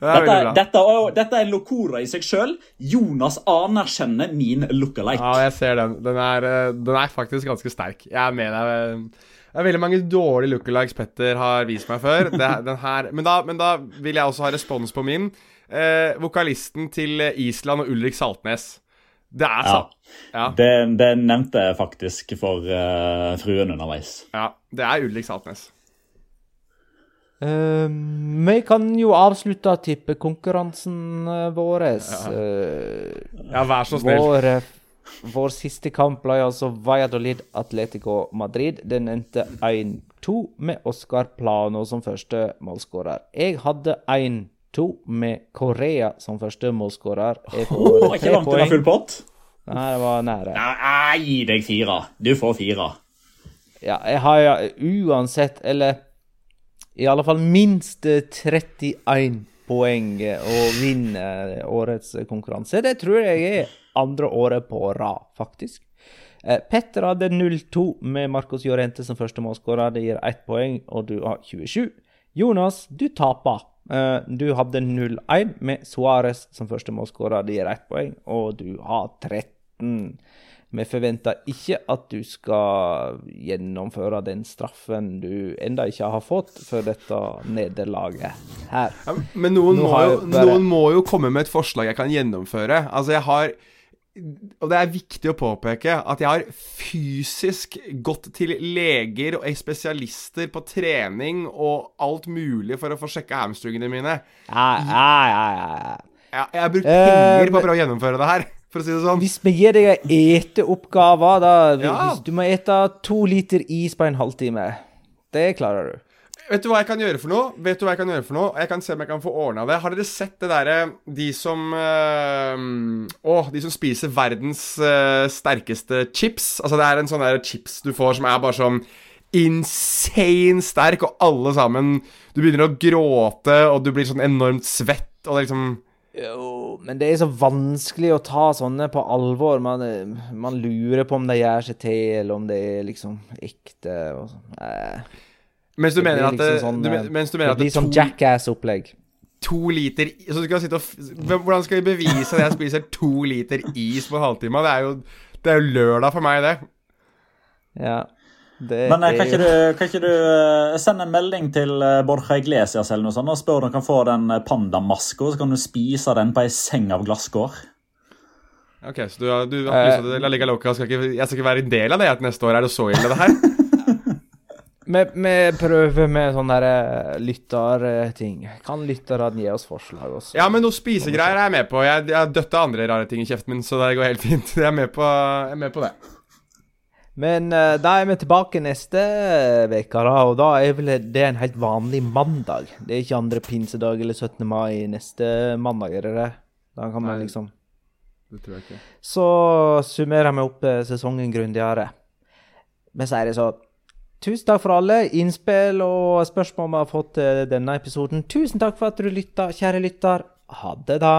Dette, dette, dette er locora i seg sjøl. Jonas anerkjenner min lookalike. Ja, jeg ser den. Den er, eh, den er faktisk ganske sterk. Jeg er med deg. Det er veldig mange dårlige lookalikes Petter har vist meg før. Det, men, da, men da vil jeg også ha respons på min. Eh, vokalisten til Island og Ulrik Saltnes. Det er sant. Ja, Det, det nevnte jeg faktisk for uh, fruen underveis. ja, det er Ulrik Saltnes. Uh, vi kan jo avslutte tippekonkurransen uh, vår. Ja, vær så snill. Vår, eh, vår siste kamp ble altså Valladolid Atletico Madrid. Den endte 1-2 med Oscar Plano som første målskårer. Jeg hadde 1-2 med Korea som første målskårer. Oh, ikke langt unna full pott. Nei, det var nære. Nei, gi deg fire. Du får fire. Ja, jeg har ja uansett, eller i alle fall minst eh, 31 poeng å vinne årets konkurranse. Det tror jeg er andre året på rad, faktisk. Eh, Petter hadde 0-2 med Marcos Llorente som første målskårer. Det gir ett poeng, og du har 27. Jonas, du taper. Uh, Du hadde 0-1 med Suárez som første målskårer. Det gir ett poeng, og du har 13. Vi forventer ikke at du skal gjennomføre den straffen du enda ikke har fått for dette nederlaget her. Ja, men noen Nå må, jo, bare- noen må jo komme med et forslag jeg kan gjennomføre. Altså, jeg har Og det er viktig å påpeke at jeg har fysisk gått til leger og spesialister på trening og alt mulig for å få sjekka hamstringene mine. Ja, ja, ja, ja. Jeg, har brukt Eh, penger på å prøve å gjennomføre det her, for å si det sånn. Hvis vi gir deg eteoppgaver, eteoppgave, da Ja. Du må ete to liter is på en halvtime. Det klarer du. Vet du hva jeg kan gjøre for noe? Vet du hva Jeg kan gjøre for noe? Jeg kan se om jeg kan få ordna det. Har dere sett det derre De som øh, Å, de som spiser verdens øh, sterkeste chips. Altså, det er en sånn der chips du får som er bare sånn insane sterk, og alle sammen Du begynner å gråte, og du blir sånn enormt svett, og det er liksom Jo, men det er så vanskelig å ta sånne på alvor. Man, eh, man lurer på om de gjør seg til, eller om det er liksom ekte. Og sånn. Eh, Mens du mener at det, liksom sånn, du, mens du mener at Det blir som Jackass-opplegg. to liter Så du skal sitte og Hvordan skal vi bevise at jeg spiser to liter is på en halvtime? Det er jo, det er jo lørdag for meg, det. Ja. Det Men eh, kan er ikke du, kan ikke du eh, sende en melding til Borja Iglesias eller noe sånt, og spør om du kan få den pandamaska, så kan du spise den på ei seng av glasskår? Ok, så du har, du har lyst til at La Liga Loca skal ikke, Jeg skal ikke være en del av det at neste år er det så ille, det her? Vi, vi prøver med sånne eh, lytterting. Kan lytterne gi oss forslag også? Ja, men noe spisegreier er jeg med på. Jeg, jeg døtta andre rare ting i kjeften min, så det går helt fint. Jeg er med på, er med på det. Men eh, da er vi tilbake neste uke, da, og da er vel det en helt vanlig mandag. Det er ikke andre pinsedag eller 17. mai neste mandag, er det det? Da kan man liksom Det tror jeg ikke. Så summerer vi opp eh, sesongen grundigere. Vi sier det så. Tusen takk for alle innspill og spørsmål vi har fått til denne episoden. Tusen takk for at du lytta, kjære lytter. Ha det, da.